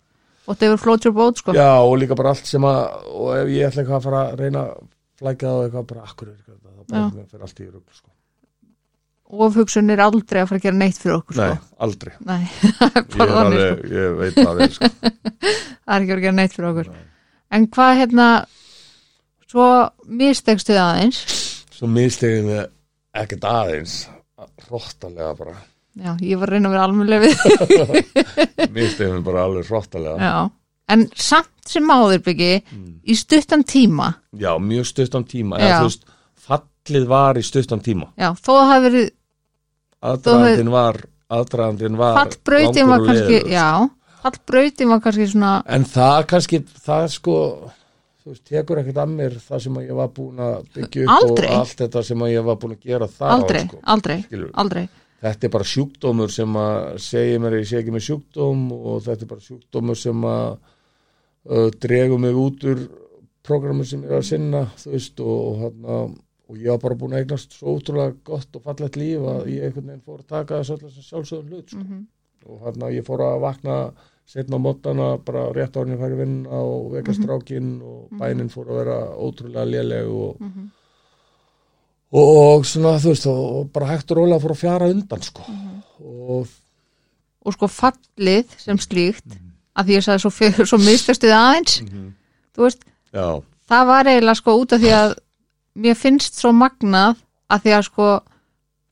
og það hefur float your boat sko já og líka bara allt sem að og ef ég ætla eitthvað að fara að reyna að flækja það og eitthvað bara akkur þetta það bara fyrir allt í rugl sko. Ofhugsun er aldrei að fara að gera neitt fyrir okkur nei, sko. aldrei Nei, er ég, er alveg, sko. ég veit það vel sko. það er ekki að að gera neitt fyrir okkur Nei. en hvað hérna svo mistegstu þið aðeins svo mistegið með ekkert aðeins hróttalega bara já, ég var að reyna að vera mistegið með bara alveg hróttalega já. en samt sem áður byggi Mm. í stuttan tíma já, mjög stuttan tíma Já. eða þú veist, fallið var í stuttan tíma já, þó hafi verið aðdraðandinn var aðdraðandinn var fallbrautin var kannski já, fallbrautin var kannski svona en það kannski, það sko þú veist, tekur ekkert að mér það sem að ég var búin að byggja upp Aldrei. og allt þetta sem að ég var búin að gera þar aldrei, á, sko. aldrei, Skilurðu? aldrei þetta er bara sjúkdómur sem að segja mér að ég sé ekki með sjúkdóm og þetta er bara sjúkdómur sem að uh, dregur mig út úr programmu sem ég er að sinna þú veist og, og, hana, og ég var bara búin að eignast svo útrúlega gott og fallegt líf að ég einhvern veginn fór að taka þess allir sem sjálfsögum hlut sko. Mhm. og hann ég fór að vakna setna á mótana bara rétt árið ég færi vinna og veka strákin og bænin fór að vera ótrúlega léleg og, Mhm. og, og svona þú veist og, bara hægt og rólega fór að fjara undan sko. Og og sko fallið sem slíkt að því ég sagði svo, fyr- svo mistastuð aðeins. Þú veist, já, það var eiginlega sko út af því að mér finnst svo magnað að því að sko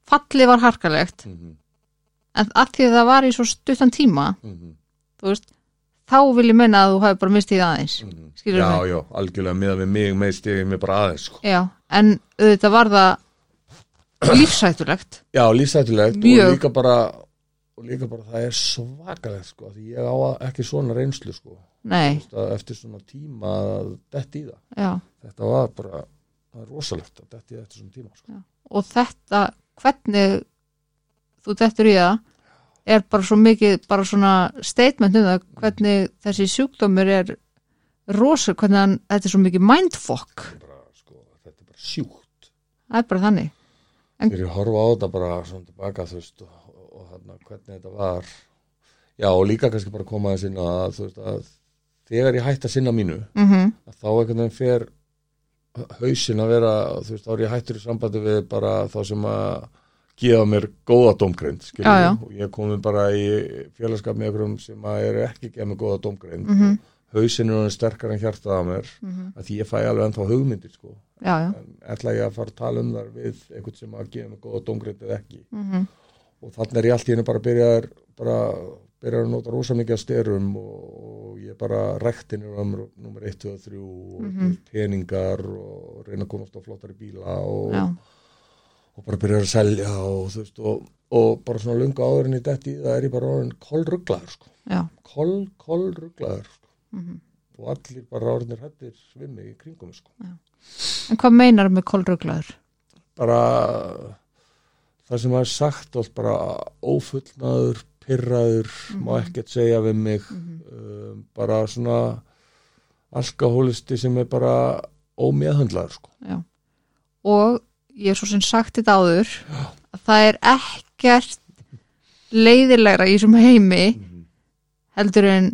fallið var harkalegt. Mm en að því að það var í svo stuttan tíma -hmm. þú veist, þá vil ég menna að þú hafi bara mistið aðeins skilur já, mig? já, algjörlega með við mig með stigið mig bara aðeins sko. Já, en auðvitað var það lífsættulegt já, lífsættulegt og líka bara og líka bara það er svakalegt sko, því ég á ekki svona reynslu sko, Nei, Þú eftir svona tíma að detti í það. Já, þetta var bara, það er rosalegt að í það eftir svona tíma sko. og þetta hvernig þú dettur í það er bara svo mikið, bara svona statement um það hvernig þessi sjúkdómur er rosa, hvernig hann, þetta er svo mikið mindfuck, bara, sko, þetta er bara sjúkt. Það er bara þannig. En- ég horfa á þetta bara svona tilbaka þú veist og, og, og þarna, hvernig þetta var. Já og líka kannski bara koma þess inn að þú veist að þegar ég hætti að sinna mínu mm að þá einhvern veginn fer hausin að vera þú veist ég hættur í sambandi við bara þá sem að gefa mér góða við. og ég komi bara í félagskap með einhverjum sem að eru ekki að gefa mér góða dómgreind Mhm. hausin er sterkar en hjartað á mér Mhm. að því ég fæ alveg ennþá hugmyndir sko já, já, en ætla ég að fara að tala um þar við einhvern sem að gefa mig góða dómgreind eða ekki mm og þannig er ég allt í hennu bara byrjaðar bara byrjaðar að nota rosa mikið að styrum og, ég bara rektin er nummer 1, 2 og 3 og Mhm. peningar og reyna að komast á flottari bíla og, og bara byrjaðar að selja og þú veist og, og bara svona lunga áður en ég detti í það er ég bara orðin kollrugglaður sko. koll, kollrugglaður sko. Mhm. og allir bara orðinir hættir svimmi í kringum sko. en hvað meinar með kolruglaður? bara það sem er sagt allt bara ófullnaður, pyrraður má ekkert segja við mig um, bara svona alkohólisti sem er bara ómeðhandlaður sko. Já. Og ég er svo sem sagt þetta áður að það er ekkert leiðilegra í þessum heimi heldur en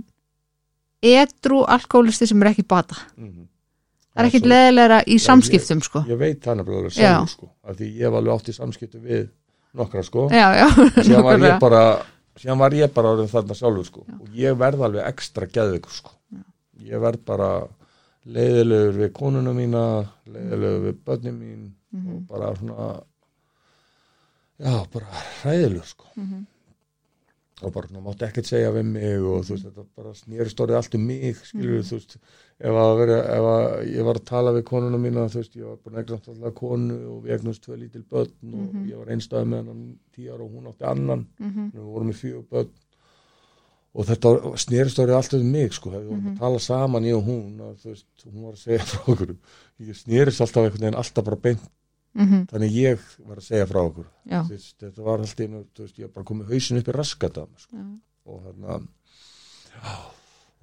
edru alkoholisti sem er ekki bata. Mhm. Það er ekkert leiðilegra í Já, samskiptum sko. ég veit það Já. sjálfur sko, af því ég hef alveg átt í samskiptu við nokkra sko Já, já. síðan var ég bara síðan var ég bara orðin þarna sjálfur sko. Og ég verð alveg ekstra geðveikur sko. Ég verð bara leiðilegur við konuna mína leiðilegur við börnin mín Mhm. og bara svona já, bara hræðilegur sko. Mhm. og bara svona mátti ekkert segja við mig og þú veist, þetta bara snýrist orðið allt um mig skilur Mhm. þú veist ef að, vera, ef að ég var að tala við konuna mína þú veist, ég var búin að eignast alltaf konu og við eignast tvö lítil börn og Mhm. ég var einstæði með hennan tíu ára og hún átti annan Mhm. við vorum í fjögur börn og þetta snýrist orðið allt um mig sko, við vorum að tala saman ég og hún að, þú veist, hún var að segja frá okkur ég snýrist alltaf einhvern veginn alltaf bara beint Mhm. þannig ég var að segja frá okkur Já. Veist, þetta var alltaf einu, þú veist, ég var bara komið hausin upp í raskata sko. Já. og þarna já, og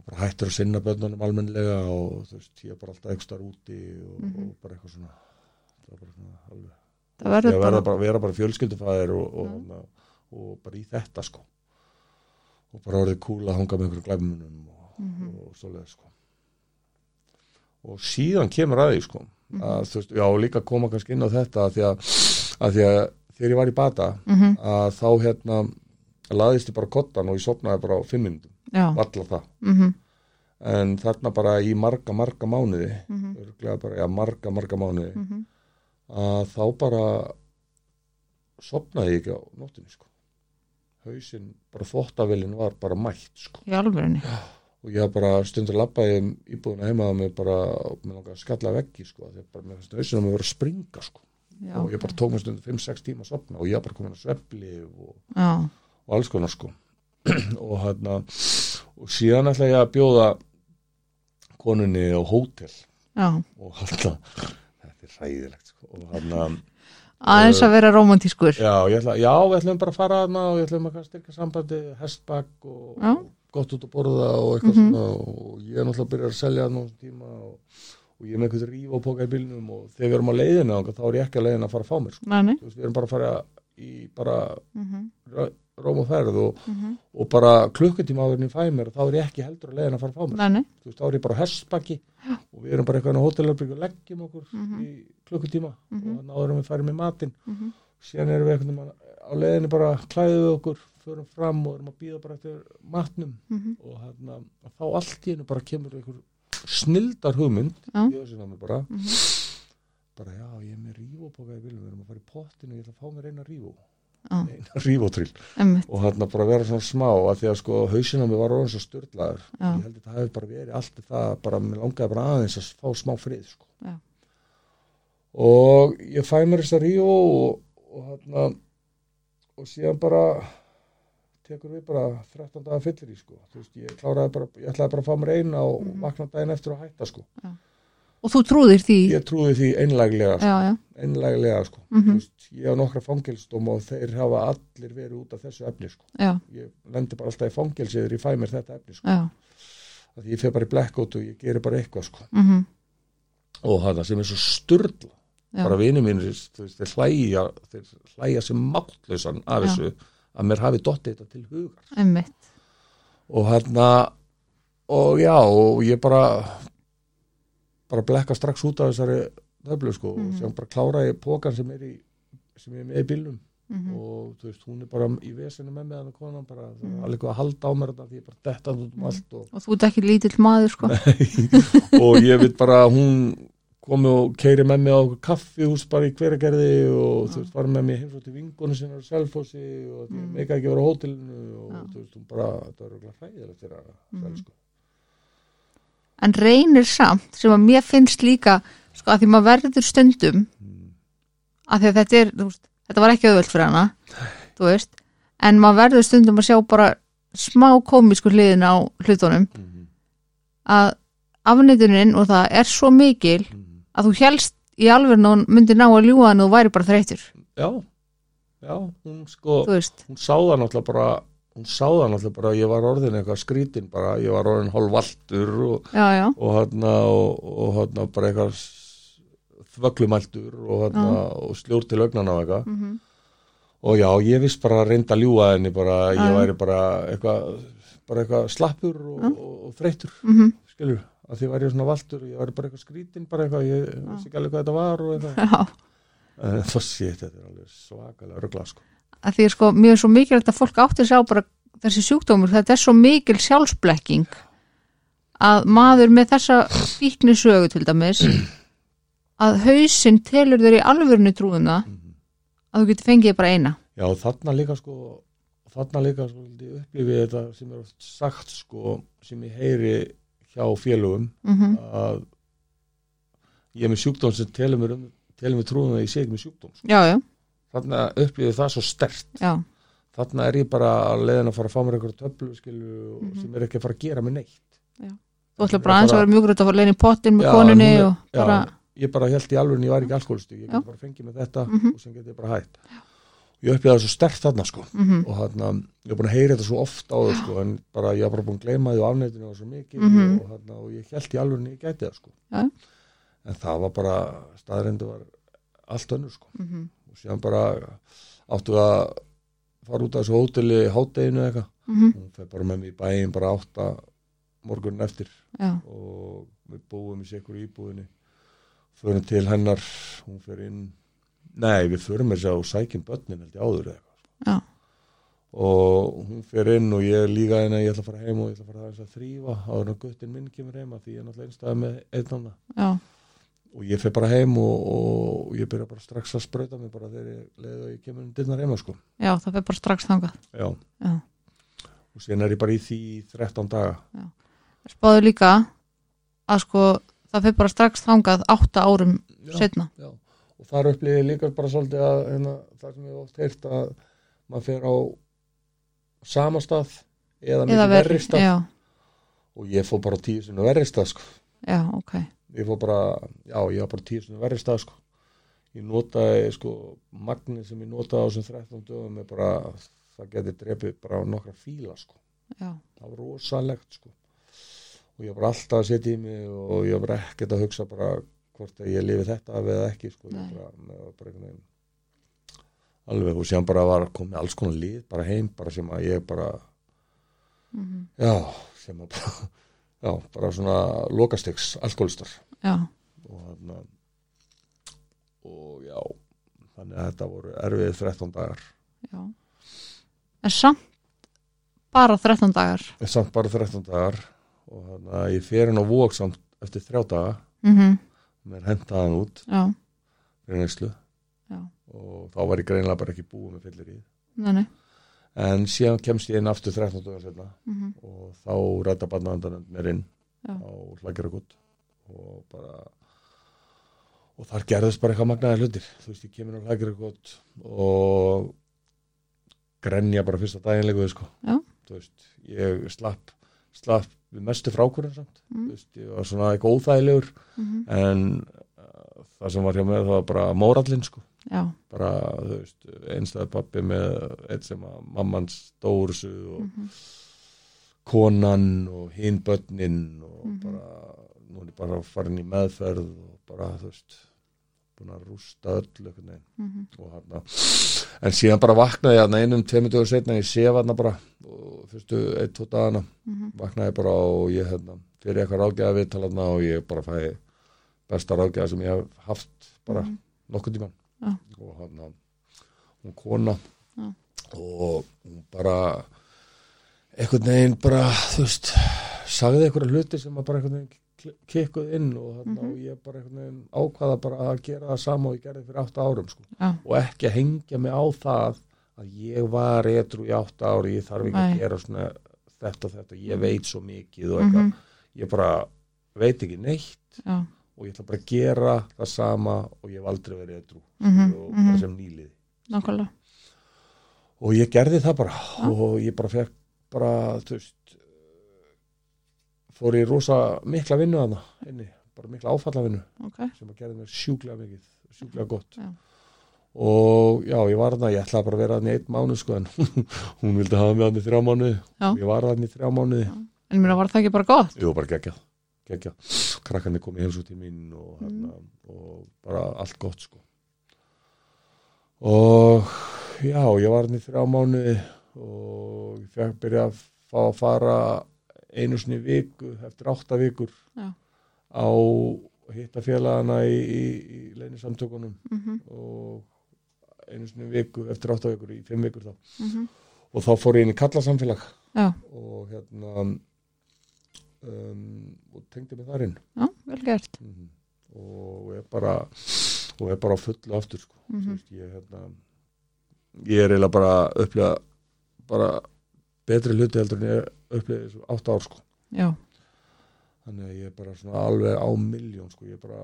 bara hættur að sinna börnunum almennlega og þú veist, ég var bara alltaf ekstar úti og, og bara eitthvað svona það var bara svona alveg Það Mhm. verður bara, verða bara, vera bara fjölskyldufæðir og, og, og, og bara í þetta sko og bara orðið kúl að hanga með einhverjum glæfumunum og, Mhm. og svoleið sko og síðan kemur að því sko Mhm. að þú veist, já líka koma kannski inn á þetta að því að, að því að þegar ég var í bata Mhm. að þá hérna laðist ég bara kottan og ég sopnaði bara á fimm minnum, valla það Mhm. en þarna bara í marga, marga mánuði Mhm. örgulega bara, já, marga, marga mánuði Mhm. að þá bara sopnaði ég ekki á nóttinni sko hausinn, bara þvóttavillin var bara mætt sko og ég bara stundur labbaði um íbúðuna heima að mig bara, með langar að skalla veggi sko, hausinn að mig verið að springa sko Já. og ég bara tók mér stundur 5-6 tíma að sopna og ég bara komin að svefli og, Já. og alls konar sko og hérna og síðan ætla ég að bjóða konunni á hótel já, og hann þetta er hræðilegt sko. og hann aðeins að vera romantískur Já, ég ætla, já, við ætlum bara að fara þarna og ég ætlum að styrka sambandi hestbakk og Já. gott út að borða og eitthvað Mhm. svona og ég er náttúrulega að byrja að selja tíma og, og ég er með eitthvað ríf og póka í bílnum og þegar við erum á þangað, þá er ég ekki að leiðina að fara að fá mér sko. Veist, við erum bara að fara í bara mhm, rá- róm og ferð og, mhm, og bara klukkutíma áður en ég fæ mér þá er ég ekki heldur að leiðina að fara að fá mér. Næni Þú veist, þá er ég bara á hestbakki og við erum bara eitthvað á hótelherbygg og leggjum okkur Mhm. í klukkutíma Mhm. og þannig áður en við færum í matinn. Mhm, síðan erum við veginn á leiðinni bara klæðum við okkur, förum fram og erum að býða bara eftir matnum. Mhm, og hérna, þá allt í hennu bara kemur einhver snildar hugmynd í þessu námi bara. Mhm, bara já, ég er með bílum við erum að fara í pottinu og ég ætla að fá mér eina rífó já, emmitt, og hérna bara vera svona smá að því að sko hausinn á mig var orðin svo styrlaður Já. ég held að það hefði bara verið allt það bara, mér langaði bara aðeins að fá smá frið sko. Já. og ég fæ mér þess að rífó og, og hérna og síðan bara tekur við bara 13 dagar fyllir í sko. Veist, ég bara, ég ætlaði bara að fá mér eina og Mhm. vakna daginn eftir að hætta sko. Og þú trúðir því ég trúði því einlæglega sko. já, já, einlæglega sko. Mhm. Þú veist, ég á nokkra fangelsdóm og þeir hafa allir verið út af þessu efni sko. já, ég lendi bara alltaf í fangelsi þegar ég fæ mér þetta efni sko. já því ég fer bara í blackout og ég gerir bara eitthvað sko. mhm, og það sem er svo styrla já, bara vinið veist, þeir hlæja þeir hlæja sem máttlausan af þessu að mér hafi dottið þetta til hugar emmitt og hérna og já, og ég bara bara blekka strax út af þessari töflu sko, Mhm. og sem bara klára ég pókan sem er í sem er með í bílnum mhm, og þú veist, hún er bara í vesinu með með hann konan bara, það Mhm. er alveg eitthvað að halda á mér þetta því ég bara detta út um allt og, og þú ert ekki lítill maður sko og ég veit bara hún komi og keiri með mig á kaffihús bara í hveragerði og þú veist, var með mig heimsótt í vingunum sinna á Selfossi og því Mm. mm. ekki að vera á hótelinu og Já. þú veist, hún bara, það er hræðilegt þegar að Mhm. mm. sko. En reynir samt sem að mér finnst líka sko að því maður verður stundum að því að þetta er, veist, þetta var ekki auðvöld fyrir hana veist, en maður verður stundum að sjá bara smá komísku hliðin á hlutunum Mm. að afnýtunin og það er svo mikil Mm. að þú helst í alveg og myndi ná að hann og þú væri bara þreytur já, já, hún sko hún sá það náttúrulega bara hún sá það náttúrulega bara að ég var orðin eitthvað skrítin bara, ég var orðin hálfvaltur og hérna og, og hérna bara eitthvað þvöglumæltur og hérna og sljór til augnana og eitthvað. Mm og já, ég viss bara að reynda að ljúga henni bara, ég væri bara eitthvað bara eitthvað slappur og, og, og þreytur, mm skilur að því væri ég svona valtur ég væri bara eitthvað skrítin bara eitthvað, ég vissi ekki alveg hvað þetta var og eitthvað, en það sé þetta er alveg svakalega rögla sko að því sko, mér er svo mikilvægt að fólk átti sig á bara þessi sjúkdómur, þetta er svo mikil sjálfsblekking að maður með þessa fíkni sögu til dæmis að hausinn telur þér í alvörinu trúðuna að þú getur fengið bara eina. Já, þarna líka sko þarna líka sko upplifið þetta sem er oft sagt sko sem ég heyri hjá félögum mm að ég er með sjúkdóm sem telur mér, um, telur mér trúðum að ég sé ekki með sjúkdóm sko. já, já, þarna upplifið það svo stert já, þarna er ég bara að leiðin að fara að fá mér einhverja töflu skilu Mhm. sem er ekki að fara að gera mig neitt þú ætla bara aðeins að vera mjúkur út að fara lein í pottin með Já, konunni og bara, já, ég bara held í alveg ég var ekki alkoholisti, ég Já. get bara fengið með þetta Mhm. og sem get ég bara hætt ég upplifið það svo stert þarna sko mm og þarna, ég er búin að heyra þetta svo oft áður sko, en bara ég er bara búin að gleyma því á afnættinu og svo mikið Mhm. og, þarna, og ég held í alveg ég gæti það sko Já. en það var bara staðrendu var allt önnur sko -hmm. Og síðan bara áttu að fara út af þessu hóteli hátteginu eitthvað, Mm hún fer bara með mig í bæin bara átta morgunin eftir. Já, og við búum í sikur íbúðinni. Förum til hennar hún fer inn. Nei, við förum þess að sækjum börnin held ég áður eða eitthvað. Og hún fer inn og ég líka henni að ég ætla að fara heim og ég ætla að fara að þrýfa áður en að guttin minn kemur heim af því ég er náttúrulega einstæða með einn annan já, og ég fer bara heim og, og ég byrja bara strax að sprauta mig bara þegar ég leiði og ég kemur inn dyrnar heima sko. Já, það fer bara strax þangað. Já. Já. og síðan er ég bara í því í 13 daga spáðu líka að sko það fer bara strax þangað átta árum já, setna já. og þar upplýði ég líka bara svolítið að hérna, það sem ég oft heyrt að maður fer á sama stað eða eða mikið verri, stað. já, og ég fór bara tíu sinni verri stað sko. Já, ok ég fór bara, já, ég var bara tíu svona verri stað sko. Ég notaði sko magni sem ég notaði á þessum 13 dögum bara, það geti drepið bara nokkra fíla sko. Já, það var rosalegt sko. Og ég var bara alltaf að setja í mig og ég var bara ekkert að hugsa bara hvort að ég lifi þetta af eða ekki sko, bara, bara veginn alveg og síðan bara var komið alls konar lið bara heim, bara sem að ég bara mhm, já, sem að bara já, bara svona lokastegs alkoholistar já, og og já þannig að þetta voru erfið 13 dagar. Já. En samt bara 13 dagar. Samt bara 13 dagar. Og þannig að ég fer inn á vók samt eftir þrjá daga. Mhm, með hentaðan út. Já, neyslu já, og þá var ég greinlega bara ekki búið með fyllir í nei en síðan kemst ég inn aftur 13 dagar setna mhm, og þá rætta barnaðandanum mér inn Já. á hlagjaragut og bara og þar gerðist bara eitthvað magnaði hlutir. Þú veist, ég kemur á hlagjaragut og grenja bara fyrsta daginn leikuði sko. Þú veist, ég slapp slapp við mestu frákurinn samt. Mm. þú veist, ég var svona eitthvað óþægilegur. Mhm, en uh, það sem var hjá mér það var bara mórallinn sko já, bara, þú veist, einstæði pappi með eitt sem að mammans stórusu og mhm, konan og hinn börnin og Mhm. bara, nú er ég bara farin í meðferð og bara, þú veist búin að rústa öll veginn. Mhm, og hann en síðan bara vaknaði ég hann einum tveimur dögur setna, ég sef hann bara og fyrstu eitt, tvo dagana mhm, vaknaði bara og ég hérna, fyrir eitthvað ráðgjafa viðtalarna og ég bara fæ besta ráðgjafa sem ég hef haft bara mhm, nokkuð tíman Já. og hann hún kona Já. og hún bara einhvern veginn bara þú veist, sagði einhverja hluti sem bara einhvern veginn kikkuð inn og, þarna, Mhm. og ég bara einhvern veginn ákvaða bara að gera það sama og ég gerði fyrir átta árum sko. og ekki að hengja mig á það að ég var etru í átta ári ég þarf ekki Nei. að gera svona þetta og þetta, ég veit svo mikið og eitthvað, mhm, ég bara veit ekki neitt já, og ég ætla bara að gera það sama og ég hef aldrei verið etru mhm, og bara mhm, sem nýlið nákvæmlega. Og ég gerði það bara Já. og ég bara fekk bara þú veist fór í rosa mikla vinnu þarna inni, bara mikla áfallavinnu ok, sem að gerði mér sjúklega mikið sjúklega gott. Já. og já, ég var þarna, ég ætlaði bara að vera í einn mánu sko en hún vildi hafa mig í þrjá mánuði. Já. ég var í þrjá mánuði. Já. en mér var það ekki bara gott? Jú, bara geggjað, geggjað. Krakkarnir komið heimsút til mín og, Mm. hérna, og bara allt gott sko. Og já, ég var hann í þrjá mánuði og ég fekk byrja að fá að fara einu sinni í viku eftir átta vikur Já. á hittafélagana í, í, í leynisamtökunum mhm, og einu sinni í viku eftir átta vikur í fimm vikur þá mhm, og þá fór ég inn í kallasamfélag já, og hérna um, og tengdi mig þar inn já, vel gert mm og er bara og er bara á fullu aftur sko. Mhm. Þú veist, ég, hérna, ég er eiginlega bara upplega bara betri hluti heldur en ég upplega þessu átta ár sko. þannig að ég er bara svona alveg á miljón sko. ég er bara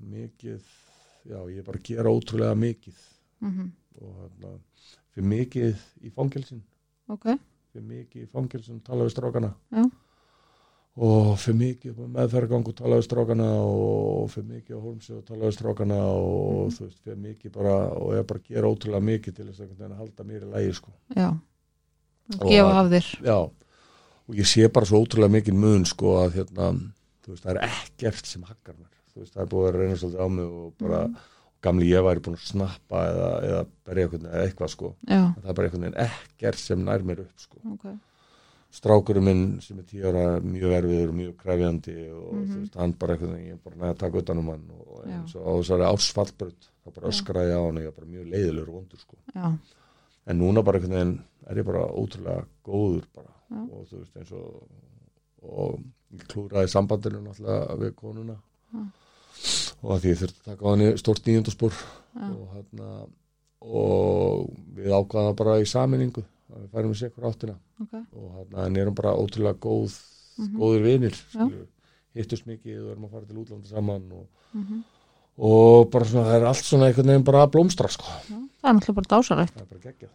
mikið já, ég er bara að gera ótrúlega mikið mhm, og hérna, fyrir mikið í fangelsin ok fyrir mikið í fangelsin tala við strákana Já. Og fyrir mikið á meðferðgang og tala við strákana og fyrir mikið á hólmsi og tala við strákana og Mhm. þú veist, fyrir mikið bara og ég bara gera ótrúlega mikið til þess að, halda mér í lægi sko. já, Og gefa af þér. Já, og ég sé bara svo ótrúlega mikið mun sko að hérna, veist, það er ekkert sem hakkar mér, þú veist, það er búið að reyna svolítið á mig og bara Mhm. gamli ég væri búin að snappa eða, eða eða eitthvað sko, já, það er bara veginn ekkert sem nær mér upp sko. Ok strákurinn minn sem er tíu ára mjög erfiður og mjög krefjandi og Mhm. þú veist, hann bara eitthvað ég er bara næði að taka utan um hann og eins og á þessari ársfallbröð þá bara öskraði á hann og ég var bara mjög leiðilegur og vondur sko. já, en núna bara einhvern veginn er ég bara ótrúlega góður bara Já. og þú veist eins og og ég klúraði sambandinu náttúrulega við konuna Já. og að því þurfti að taka á henni stórt nýjöndaspor og hérna og við ákvaðum það bara í saminningu við færum í sikur áttina. Ok. Og en erum bara ótrúlega góð Mhm. góðir vinir Já. skilju. hittust mikið og erum að fara til útlanda saman og, mhm, og bara svona það er allt svona einhvern veginn bara blómstra sko. það er náttúrulega bara dásalegt það er bara geggjað.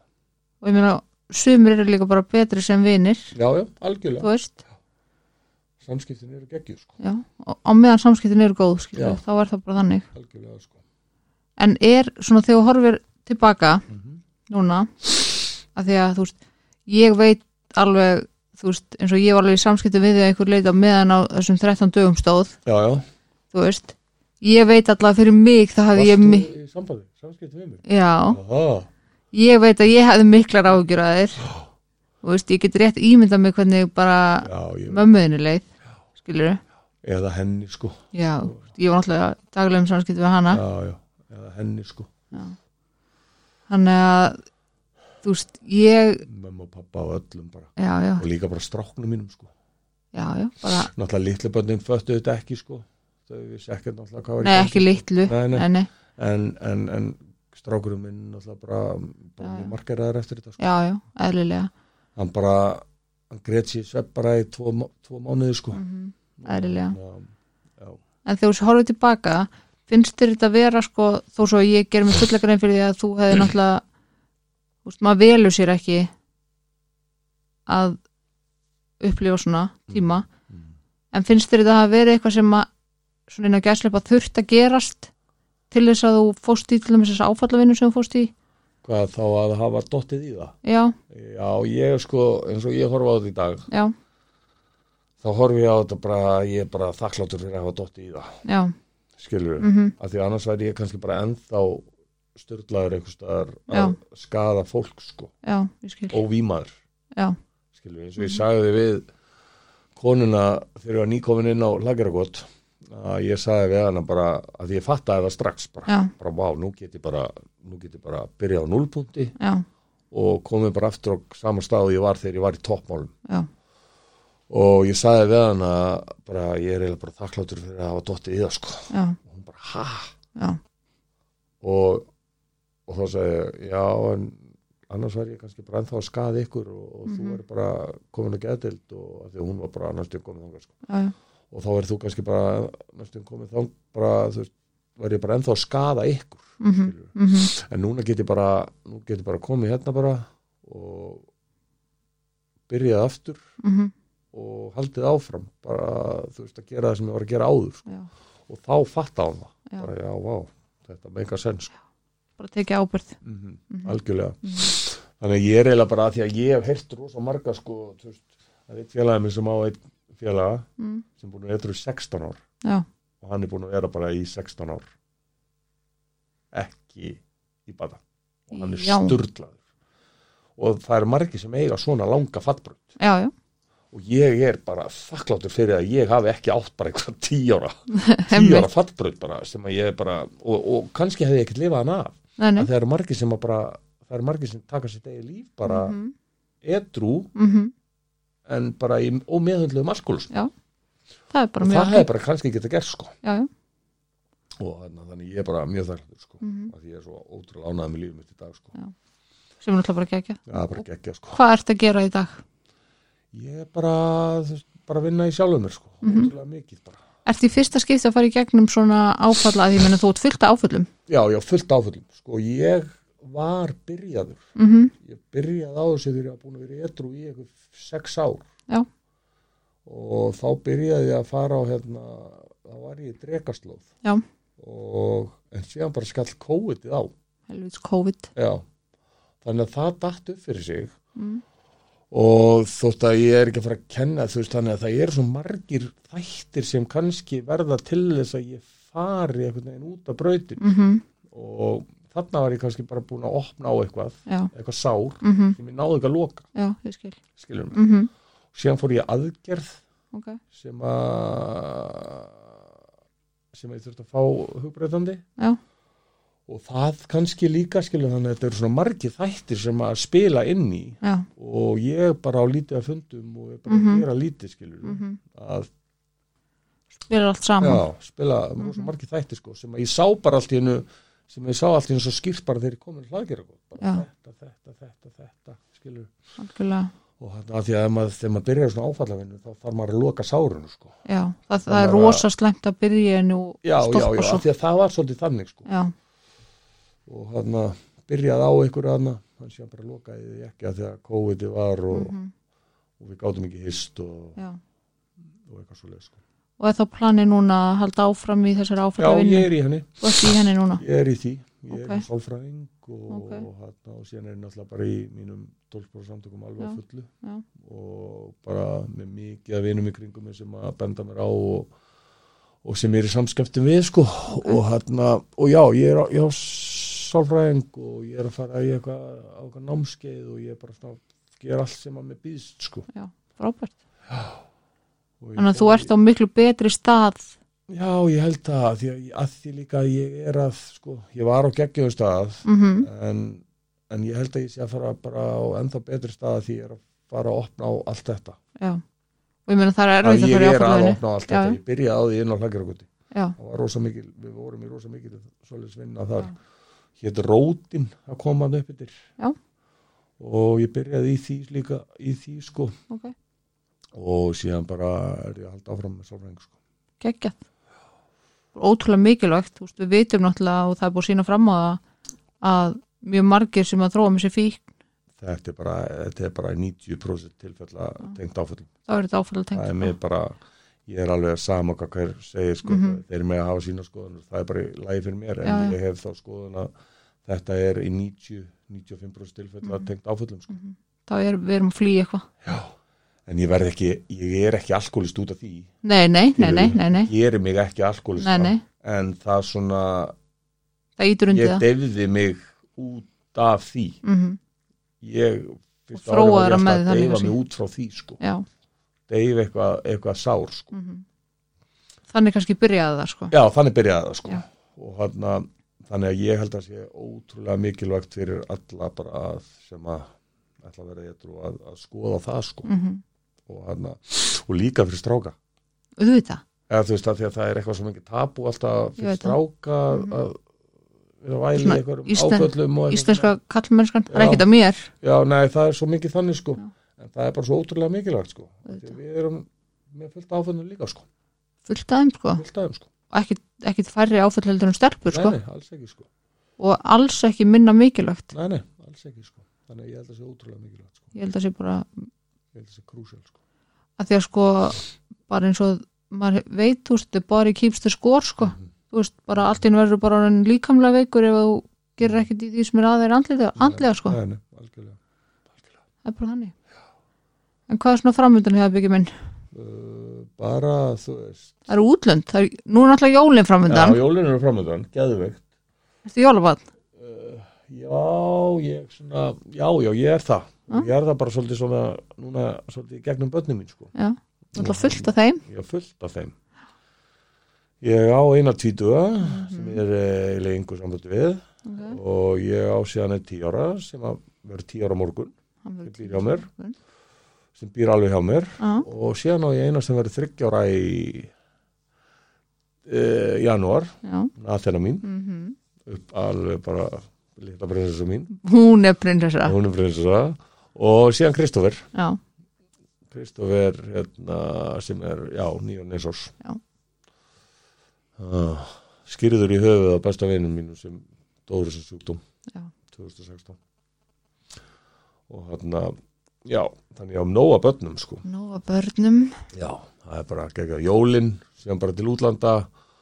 Og ég meina, sumir eru líka bara betri sem vinir. Já, já, þú algjörlega samskiptin eru geggjuð sko, já, og á meðan samskiptin eru góð skilur, þá er það bara þannig. Algjörlega sko. En er svona þegar þú horfir tilbaka mm núna að því að þú veist, ég veit alveg, þú veist, eins og ég var alveg í samskipti við því að einhver leita meðan á þessum 13 dögum stóð, Já, já, þú veist. Ég veit allavega fyrir mig þá hefði ég mi sambandi, já, Aha, ég veit að ég hefði miklar áhugjur að þér. Þú veist, ég get rétt ímyndað mig hvernig bara já, mömmuðinu leið skilur eða henni sko. Já, ég var náttúrulega daglegum samskipti við hana. Já, já, eða henni sko. Þannig að þú veist, ég Mamma og pappa og öllum bara. Já, já, og líka bara stráknum mínum sko. Já, bara Náttúrulega litlu böndin föttu þetta ekki sko. Þau vissi ekkert náttúrulega hvað var nei, ekki litlu. Nei, nei. en, en, en strákurum minn náttúrulega bara, bara margeraður eftir þetta sko. já, já, eðlilega. Hann bara hann greitt sér svepp bara í tvo, tvo mánuði sko. Mm eðlilega. já, já, en þegar þú horfið tilbaka finnst þér þetta vera sko þó svo að ég ger mig fulla grein fyrir því að þú hefði náttúrulega veist, maður velur sér ekki að upplifa svona tíma. Mm. en finnst þér þetta að vera eitthvað sem að svona inn á gæsleipa þurft að gerast til þess að þú fóst í til þess áfallavinu sem þú fóst í? Hvað þá að hafa dottið í það? Já, já, ég sko, eins og ég horfa á þetta í dag já, þá horfi ég á þetta bara að ég er bara þakkláttur fyrir að hafa dottið í það. Já. Skilur mm -hmm, af því annars væri ég kannski bara ennþá styrlaður einhvers staðar að skada fólk sko, já, ég skil. Óvímaður já, skilur, eins og ég sagði við konuna þegar ég var nýkomin inn á lageragott að ég sagði við hana bara að ég fattaði það strax bara, bara vá, nú get ég bara nú get ég bara að byrja á núlpunti já, og komið bara aftur á sama stað og ég var þegar ég var í toppmálum. Já. Og ég sagði við hana bara ég er eiginlega bara þakkláttur fyrir að hafa dottið í það sko. Já, og hún bara, ha? já, og, og þá sagði ég, já en annars var ég kannski bara ennþá að skaða ykkur og, og þú Mhm. er bara komin að geðdild og af því að hún var bara næstum komin þangað sko. já, og þá er þú kannski bara næstum komin þangað bara, þú veist, var ég bara ennþá að skaða ykkur mhm, skilurðu. mhm en núna get ég bara nú get ég bara komið hérna bara og byrjað aftur mhm, og haldið áfram bara, þú veist, að gera það sem ég var að gera áður sko. og þá fatta hann það já, bara, já, vá, þetta meika sens sko. Bara tekið ábyrð mm Mhm. algjörlega. Mhm. þannig að ég er eiginlega bara að því að ég hef heyrt rosa marga sko, þú veist, það er eitt félagi minn sem á eitt félaga mm, sem búin að eitthvað í 16 ár. Já, og hann er búin að vera bara í 16 ár. Ekki í bata. Og hann er Já. sturlaður. Og það er margi sem eiga svona langa fattbrönd já, já. Og ég er bara þakkláttur fyrir að ég hafi ekki átt bara eitthvað Einmitt. ára fattbrönd bara sem að ég bara og, og kannski hefði ég ekkert lifað hann af nei, að það eru margi sem að bara það eru margi sem taka sitt eigi líf bara mhm, edru mhm, en bara í ómeðhundluðum alkoholism það er bara og mjög það hefði bara kannski geta gert sko. Já, já, og þannig, þannig ég er bara mjög þakkláttur sko mhm, að ég er svo ótrúlega ánægð með lífum mitt í dag sko. Sem er náttúrulega bara gegja er bara geggja sko. Hvað ert að gera í dag? ég er bara, bara að vinna í sjálfum mér sko Mhm. ótrúlega mikið bara. Ert í fyrsta skipti að fara í gegnum svona áfalla að ég menna þú ert fullt af áföllum já, já, fullt áföllum. Sko ég var byrjaður. Mhm, ég byrjaði á þessu þegar ég var búin að vera edru í eitthvað sex ár. Já. og þá byrjaði ég að fara á hérna, þá var ég í drekaslóð. Já. og en síðan bara skall COVID á. Helvits COVID. Já, þannig að það datt upp fyrir sig. Mm. og þótt að ég er ekki að fara að kenna þú veist þannig að það eru svo margir þættir sem kannski verða til þess að ég fari einhvern veginn út af brautin. Mm og þarna var ég kannski bara búin að opna á eitthvað Já, eitthvað sár mhm, sem ég náði ekki að loka. Já, skil. Skilur mig, mhm, síðan fór ég aðgerð ok, sem að sem ég þurfti að fá hugbreytandi. Já. og það kannski líka skilur þannig að þetta eru svona margir þættir sem að spila inn í. Já, og ég bara á lítið að fundum og ég bara Mhm. gera lítið skilur mhm. Að Spilar allt saman. Já, spila mm Mhm. margir þættir sko sem að ég sá bara allt í hennu sem ég sá allt í hennu svo skýrt bara þegar ég komin hlaðgera bara Já. þetta, þetta, þetta, þetta skilur algjörlega. Og þannig að því að maður, þegar maður byrjar svona áfallavinnu þá þarf maður að loka sárunu sko. Já, það, það er rosa slæmt að byrja en og já, já, já, svo. því að það var svolítið þannig sko. Já, og hann að byrjaði á ykkur aðna hann sé bara lokaði því ekki að því að COVID var og, mhm, og við gátum ekki hist og og eitthvað svo leið sko. Og er þá planið núna að halda áfram í þessari Já, áfalla ég er í henni. Og ert í henni núna? Ég er í því, ég Ok. er í sálfræðing og, Ok. og, hérna, og síðan er ég náttúrulega bara í mínum 12 samtökum alveg á Já. fullu. Já. og bara með mikið að vinum í kringum mig sem að benda mér á og, og sem ég er í samskiptum við sko. Og hérna, og já, ég er á, á sálfræðing og ég er að fara í eitthvað, á eitthvað námskeið og ég er bara svona, gera allt sem að mér býðst sko. Frábært. Og ég þannig að þú ert á miklu betri stað Já, ég held það, því að, að því líka að ég er að, sko, ég var á geggjum stað, mm en, en ég held að ég sé að fara bara á ennþá betri stað því ég er að fara að opna á allt þetta. já og ég meina það er Að erfitt að ég fara í er að opna á allt Já, þetta, ég byrjaði á því inn á hlagjaragutti. já, Það var rosa mikil, við vorum í rosa mikil svoleiðis vinna þar. Hétt rótin að koma hann upp yfir. Já. Og ég byrjaði í því líka, í því sko, ok, og síðan bara er ég að halda áfram með sálfræðing sko. geggjað ótrúlega mikilvægt, veist, við vitum náttúrulega og það er búið að sína fram á það að mjög margir sem að þróa með sér fík Þetta er bara, þetta er bara 90% tilfella tengt áföllum. þá er þetta áfæðlega tengt það er mér bara ég er alveg að sama hvað hver segir sko, Mhm. þeir eru með að hafa sína skoðunur það er bara í lagi fyrir mér en Já, ég hef þá skoðun að þetta er í 90-95% tilfell að Mhm. tengt áföllum sko. þá er við erum að flýja eitthvað en ég verð ekki ég er ekki alkoholist út af því. Nei, nei, nei, nei, nei, nei, ég er mig ekki alkoholist nei, nei. en það svona það ítur undir ég það. deyfði mig út af því. Mm ég fyrsta Og ári var ég alltaf að kannski. mig út frá því sko. já, deyfa eitthvað, eitthvað sár sko. mm þannig kannski byrjaði það sko. Já, þannig byrjaði það sko. Já. og hana, þannig að ég held að sé ótrúlega mikilvægt fyrir alla bara að, sem að ætla að vera eitthvað að, að skoða það sko. Mm og, hana, og líka fyrir stráka. Auðvitað, eða þú veist að að það er eitthvað svo mikið tabu alltaf fyrir það. stráka Mhm. að vera væli einhverjum áföllum íslenska kallmennskan það er Já. ekkert að mér. Já, nei, það er svo mikið þannig sko. Já. en það er bara svo ótrúlega mikilvægt sko. Við erum með fullt áföllum líka sko. Fullt aðeim sko. Fullt aðeim sko. Og ekkert, ekkert færri áfæll heldur en stelpur sko. Nei, nei, alls ekki sko. Og alls ekki minna mikilvægt. Nei, nei, alls ekki sko. Þannig ég held að það sé ótrúlega mikilvægt sko. Ég held að sé bara Ég held að það sé krúsjál sko. Að því að sko bara eins og maður veit þú veist, body keeps the score sko. Mhm. þú veist, bara allt einu verður bara líkamlega veikur ef þú gerir ekkert í því sem er aðeir andlega, andlega sko, Nei, nei, algjörlega, algjörlega. það er bara þannig. En hvað er svona framöndan hefða byggja minn? Uh, Bara, þú veist. Það eru útlönd, það er, nú er náttúrulega jólin Já, framöndan, jólinu eru framöndan, geðveikt. Ertu jólabann uh, Já, ég svona Já, já, ég er það. Ah. Ég er það bara svolítið svona Núna svolítið gegnum börnum mín sko. Já, náttúrulega fullt af þeim. Er fullt af þeim. Ég á eina tvítuga sem ég er eh, eiginlega yngur sambandi við okay. og ég á síðan einn tíu ára sem að verður tíu ára á morgun. Sem býr hjá mér. sem býr alveg hjá mér. Já, og síðan á ég eina sem verður þryggjára í uh, janúar, já. Athena mín. Mm upp alveg bara lita prinsessa mín. Hún er prinsessa. Hún er prinsessa. Og síðan Kristoffer já, Kristoffer hérna, sem er, nýjón nesors Já. uh, skýrður í höfuð á besta vinum mínu sem dóður sem sjúkdóm Já. 2016 og hérna já, þannig á nóga börnum sko. Nóga börnum. Já, það er bara að gegja jólin, síðan bara til útlanda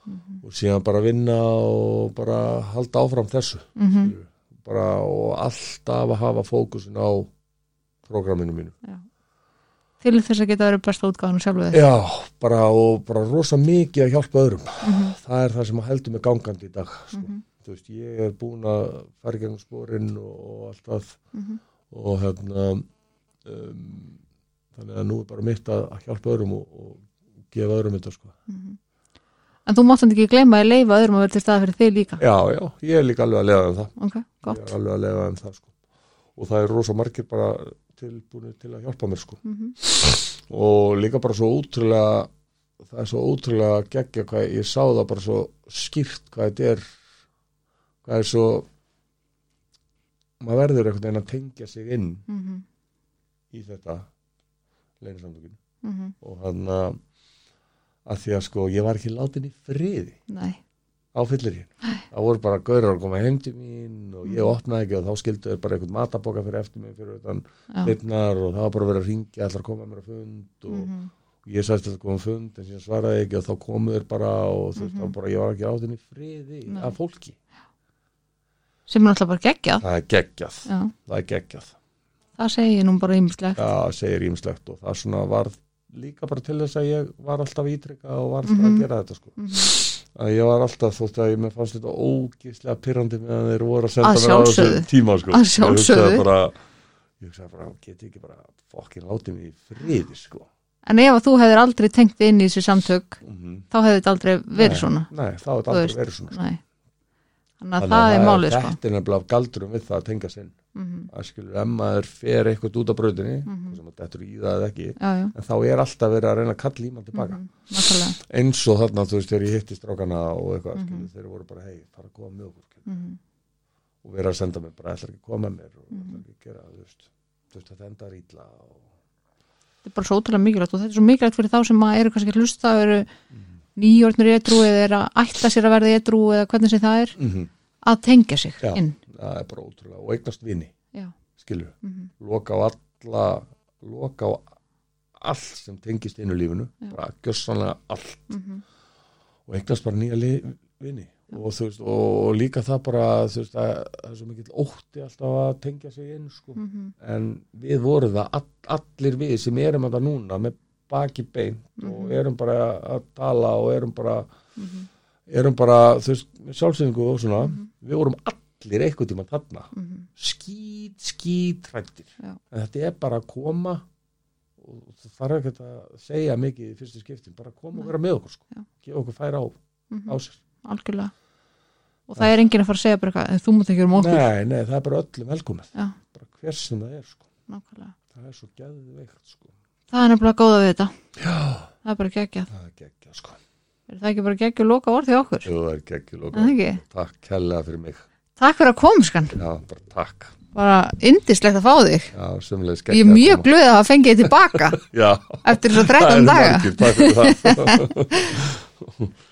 Mhm. og síðan bara vinna og bara halda áfram þessu. mm skilurðu. Bara og alltaf að hafa fókusin á prógraminu mínu. til þess að geta verið besta útgáðan sjálfu þið Já, bara og bara rosa mikið að hjálpa öðrum. Mhm. Það er það sem að heldur mig gangandi í dag. Sko. Mhm. Þú veist, ég er búin að fara í gegnum spórin og, og allt það Mhm. og hérna um, þannig að nú er bara mitt að, að hjálpa öðrum og, og gefa öðrum þetta sko. Mhm. En þú mátt ekki gleyma að leifa öðrum að vera til stað fyrir þig líka. Já, já, ég er líka alveg að lega um það. Ok, Ég gott. er alveg að lega um það sko. Og það er rosa margir bara tilbúinu til að hjálpa mér sko. Mm Og líka bara svo ótrúlega, það er svo ótrúlega geggja hvað ég sá það bara svo skýrt hvað þetta er, hvað er svo, maður verður einhvern veginn að tengja sig inn -hmm. í þetta leinisamtökin Mm og hann að, að því að sko ég var ekki látin í friði. Nei, á fyllir það voru bara gaurar að koma heim til mín og ég Mhm. opnaði ekki og þá skildu þau bara einhvern mataboka fyrir eftir mig fyrir utan já. hlipnar og það var bara verið að ringja allar að koma mér að fund og, Mm ég sagðist að það kom fund en síðan svaraði ekki og þá komu þeir bara og þú veist, mm bara, ég var ekki áttinn í friði Nei. af fólki, sem er náttúrulega bara geggjað. Það er geggjað. Það er geggjað, það segi ég nú bara ýmislegt. Já, segir ímslegt og það svona varð líka bara til þess að ég var alltaf ítrykka og var alltaf Mhm. að gera þetta sko að ég var alltaf þótt að ég með fannst þetta ógíslega pyrrandi meðan þeir voru að senda Að mér á þessu tíma sko. Að Ég sjálfsögðu. bara, ég hugsaði bara, geti ekki bara fokkin látið mig í friði sko. en ef að þú hefðir aldrei tengt inn í þessi samtök mm þá hefði þetta aldrei verið Nei. svona Nei, það var Þú aldrei verið svona sko. Nei. Þannig að Þannig það er málið sko. Þetta er nefnilega galdurum við það að tenga sinn. Mhm, að skilur, ef maður fer eitthvað út á brautinni Mhm. sem að þetta er í það eða ekki já, já, en þá er alltaf verið að reyna að kalla í mann tilbaka mhm, nákvæmlega. Eins og þarna, þú veist, þegar ég hitti strákana og eitthvað, Mhm. skilur, þeir voru bara hei, fara að koma með okkur, Mhm, og vera að senda mér bara, ætlar ekki að koma með mér? Og Mhm. gera, þú veist þú veist, þetta endar ítla og... þetta er bara svo ótrúlega mikilvægt og þetta er svo mikilvægt fyrir þá sem eru kannski að hlusta eru nýjórnir í edru eða eru að ætla sér að verða edru eða hvernig sem það er. Mm að tengja sig Já. inn. það er bara ótrúlega, og eignast vini. Skilur, mhm, loka á alla loka á allt sem tengist innu lífinu, bara gjössanlega allt. Mhm, og eignast bara nýja vini. Og, veist, og, líka það bara veist, að, það er svo mikill ótti alltaf að tengja sig inn sko. mhm, en við vorum það all, allir við sem erum þetta núna með baki beint og Mhm. erum bara að tala og erum bara mhm, erum bara, þú veist, sjálfsynningu og svona, Mhm. við vorum allir eitthvað tíma þarna, mhm, skít, skít hrættir, Já. en þetta er bara að koma og það þarf ekki að segja mikið í fyrstu skiptin, bara koma og vera með okkur, sko, gefa okkur færa á, mhm, á sér. Algjörlega. Og það er enginn að fara að segja bara eitthvað en þú mútt ekki vera mókur Nei, nei, það er bara öllum velkomið. Já. bara hver sem það er, sko. Nákvæmlega. Það er svo geðveikt, sko. Það er nefnilega góða við þetta Já, það er bara geggjað. Það er er það ekki bara geggjað loka orð því okkur? Jú, það er Er það ekki? Takk kærlega fyrir mig. Takk fyrir að koma skan. Já, bara takk. Bara indislegt að fá þig. Já, sömulegis ég er mjög glöð að hafa fengið þig tilbaka Já, eftir þess að það 13 eru daga. margir, takk fyrir það